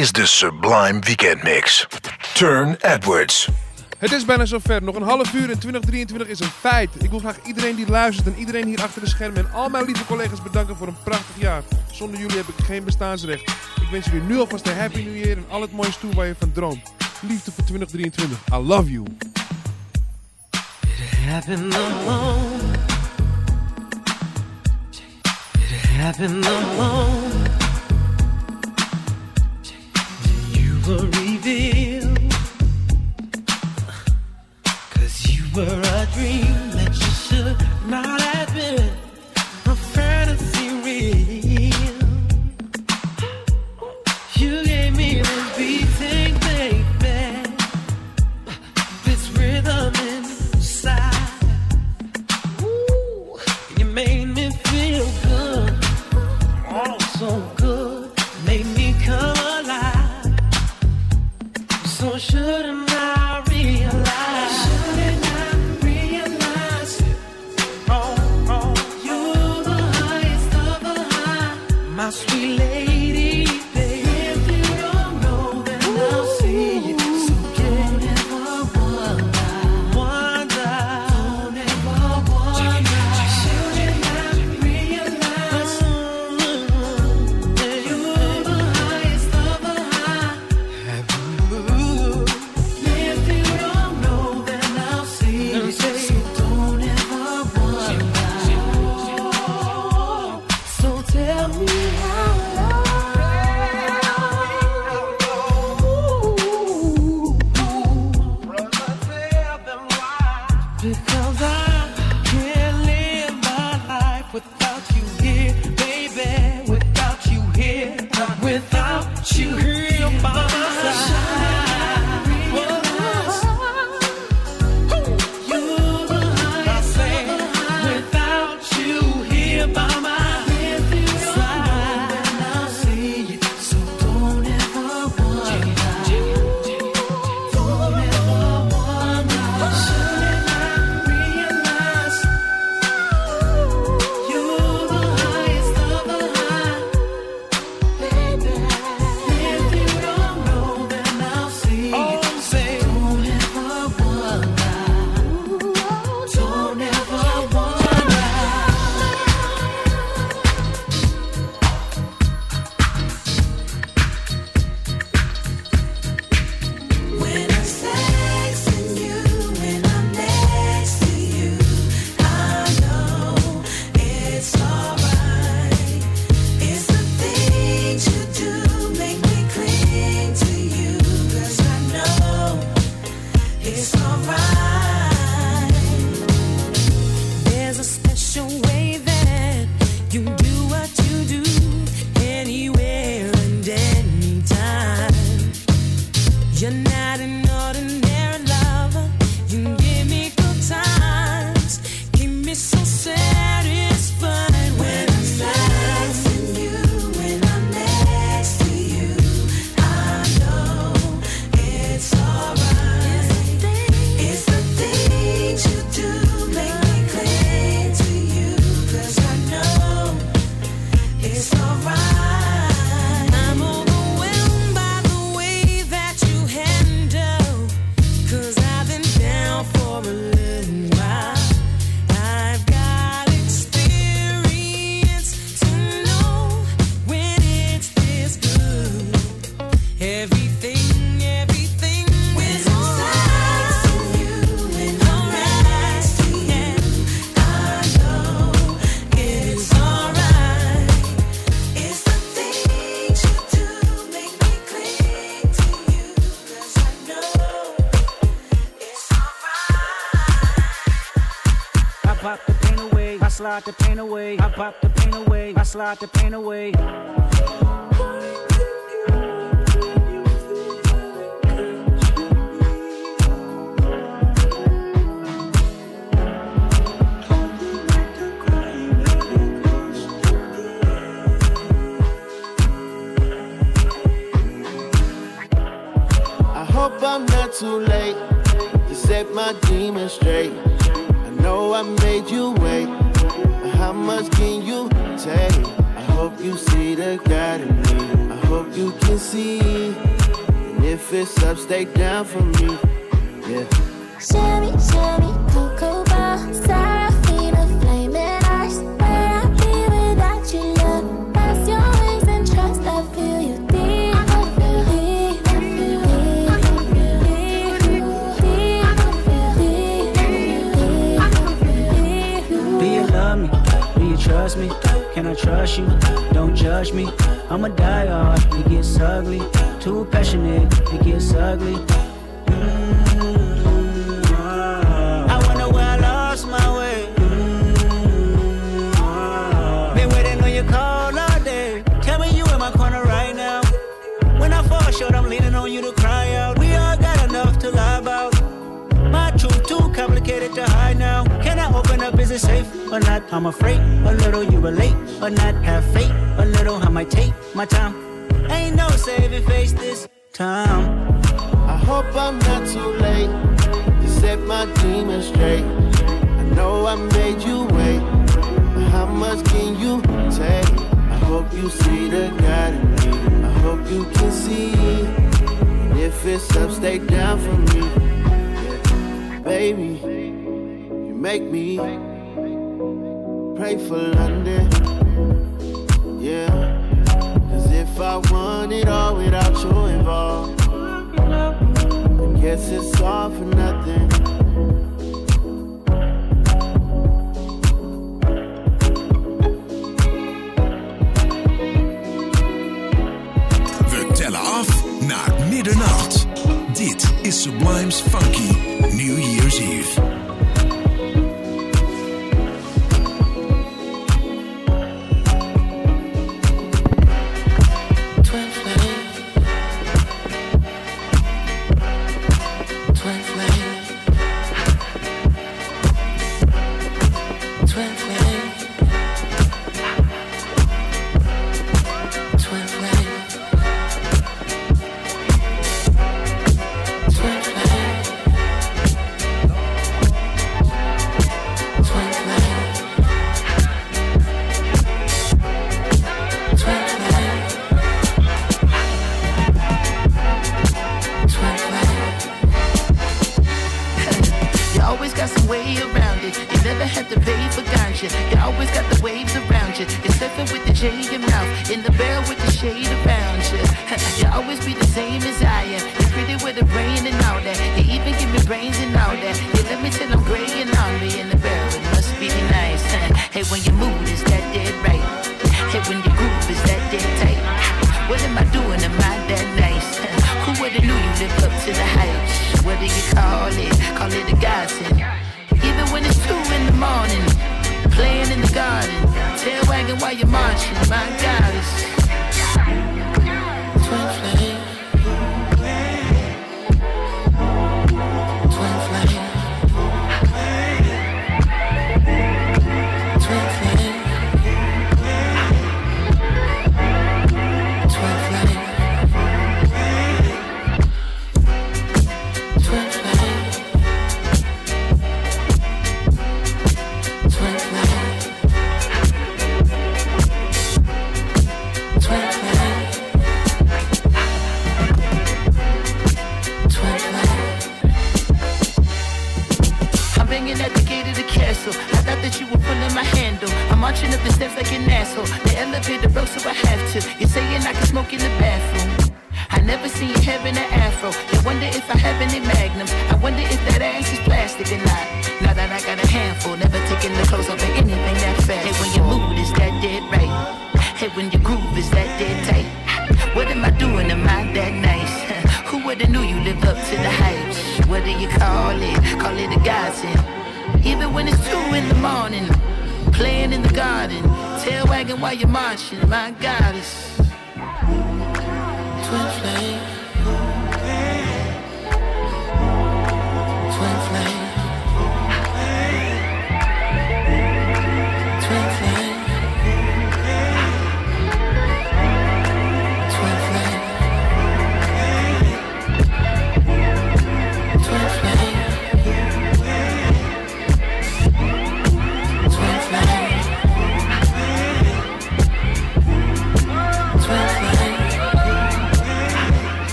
is de Sublime Weekend Mix. Turn Edwards. Het is bijna zover. Nog een half uur en 2023 is een feit. Ik wil graag iedereen die luistert en iedereen hier achter de schermen... en al mijn lieve collega's bedanken voor een prachtig jaar. Zonder jullie heb ik geen bestaansrecht. Ik wens jullie nu alvast een happy new year en al het mooie toe waar je van droomt. Liefde voor 2023. I love you. It happened alone. It happened alone. misery. Middernacht. Dit is Sublime's Funky New Year's Eve.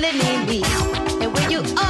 Really need me? And will you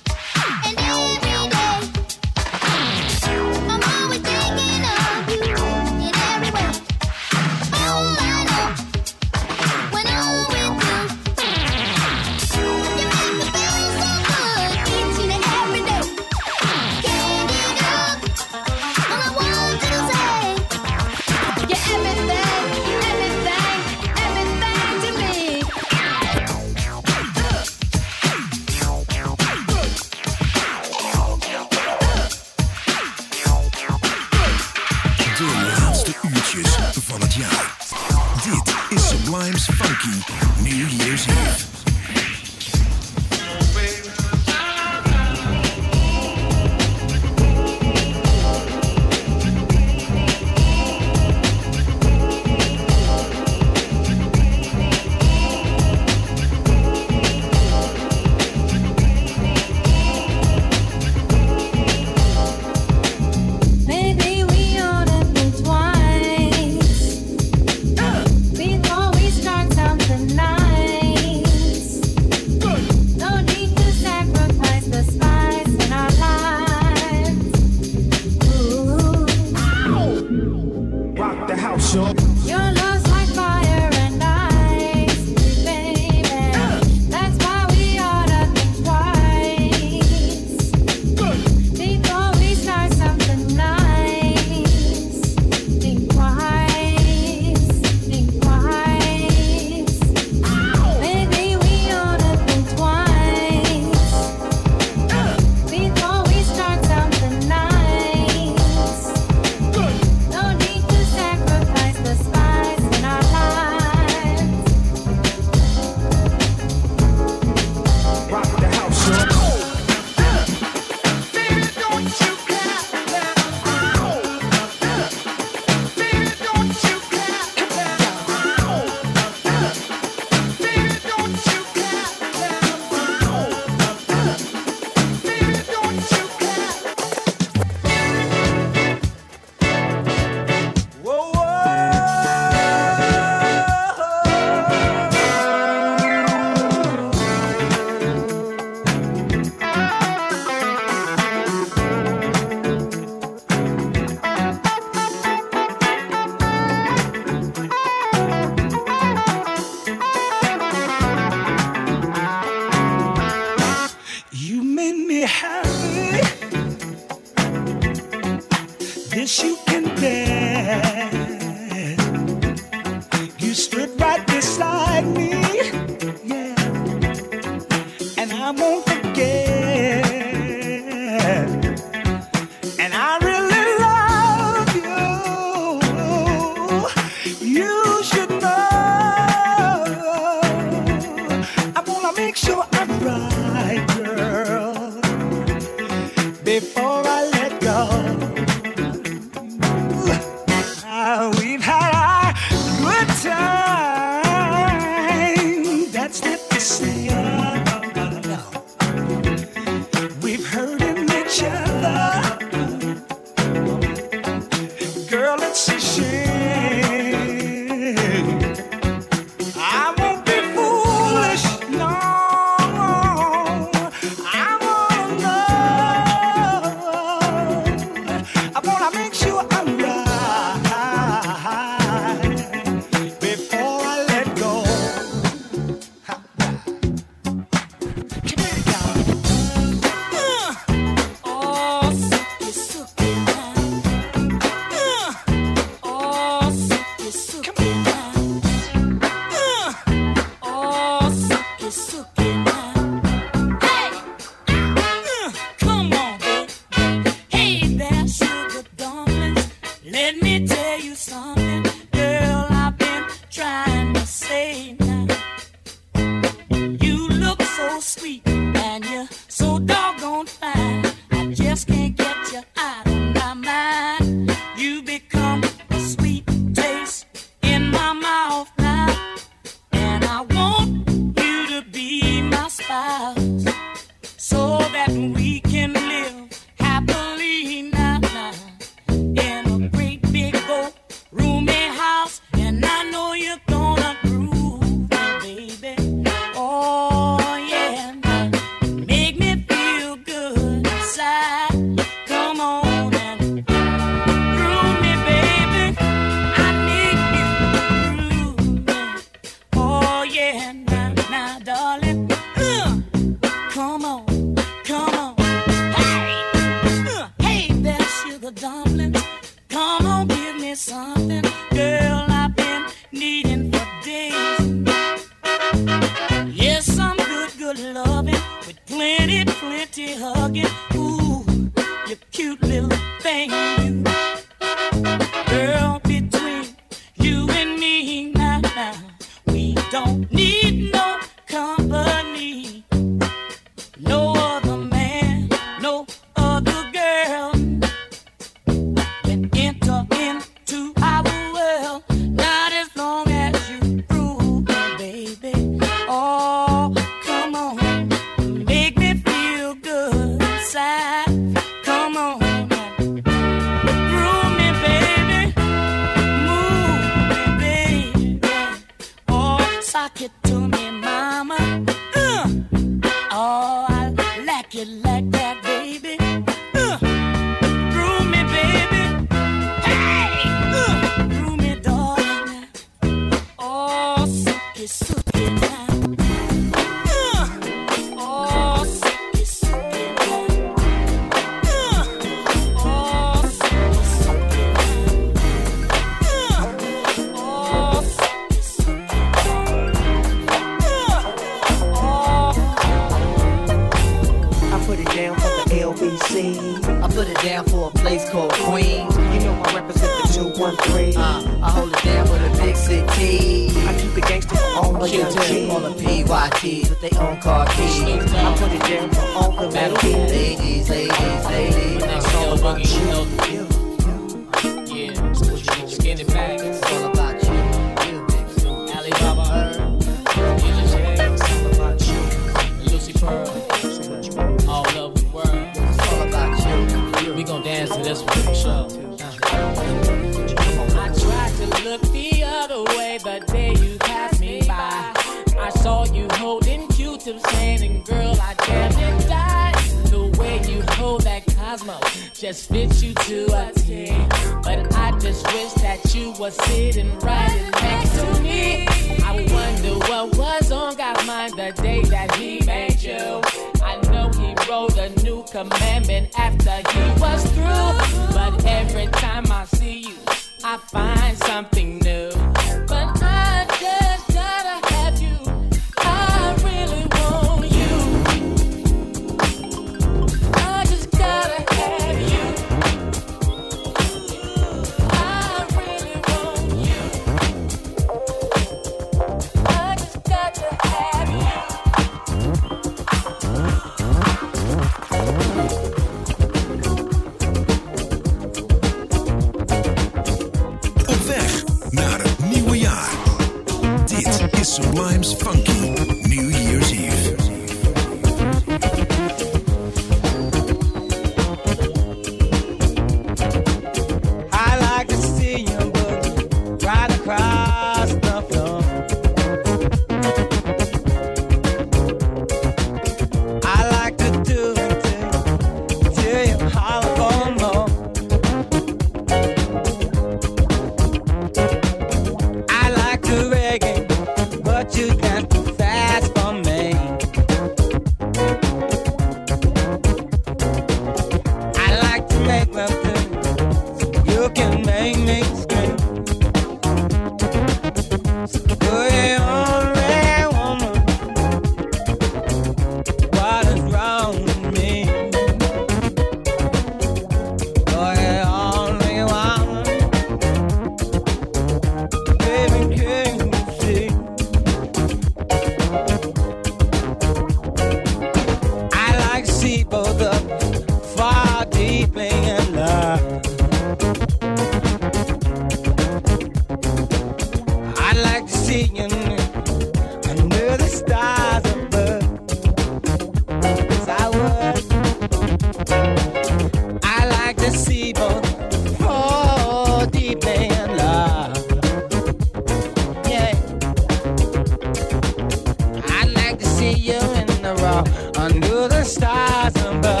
stars above.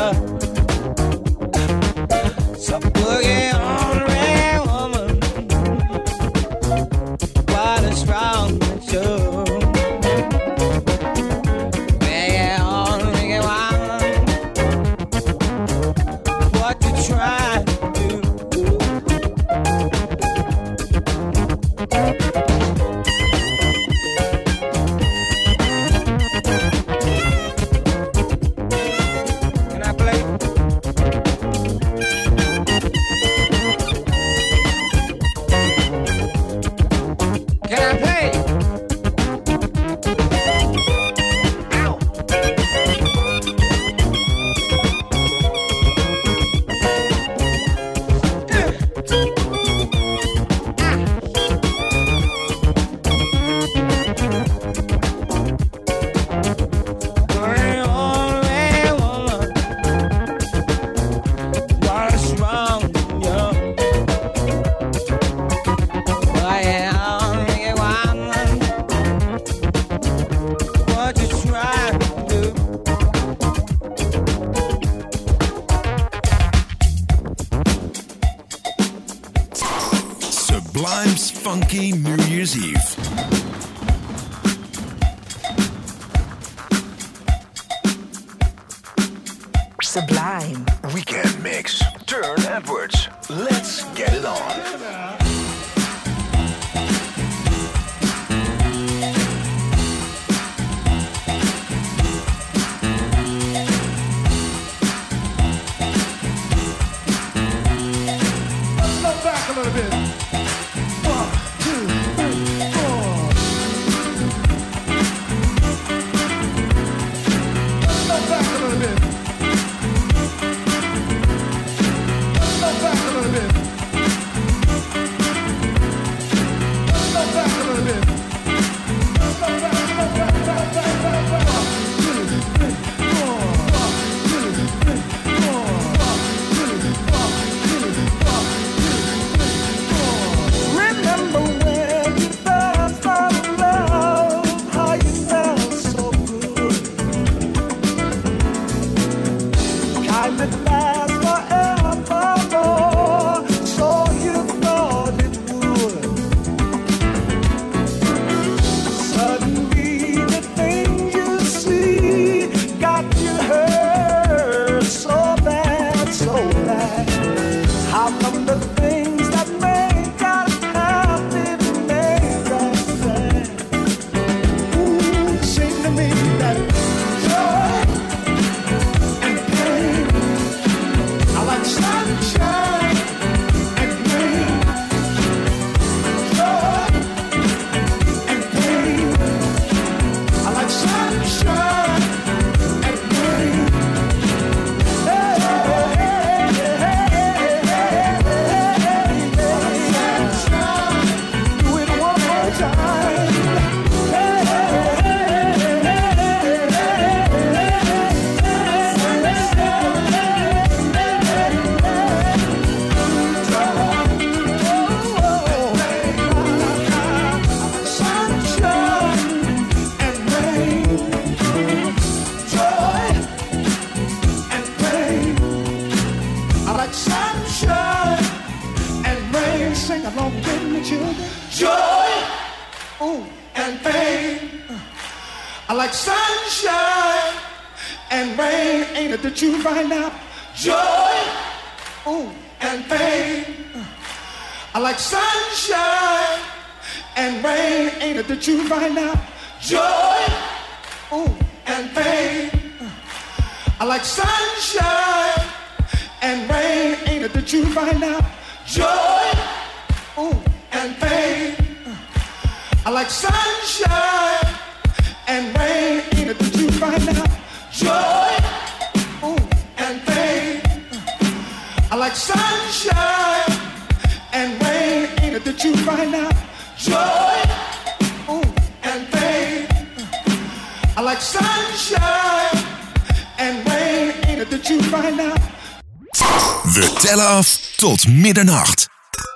Middernacht.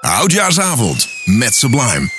Oudjaarsavond met Sublime.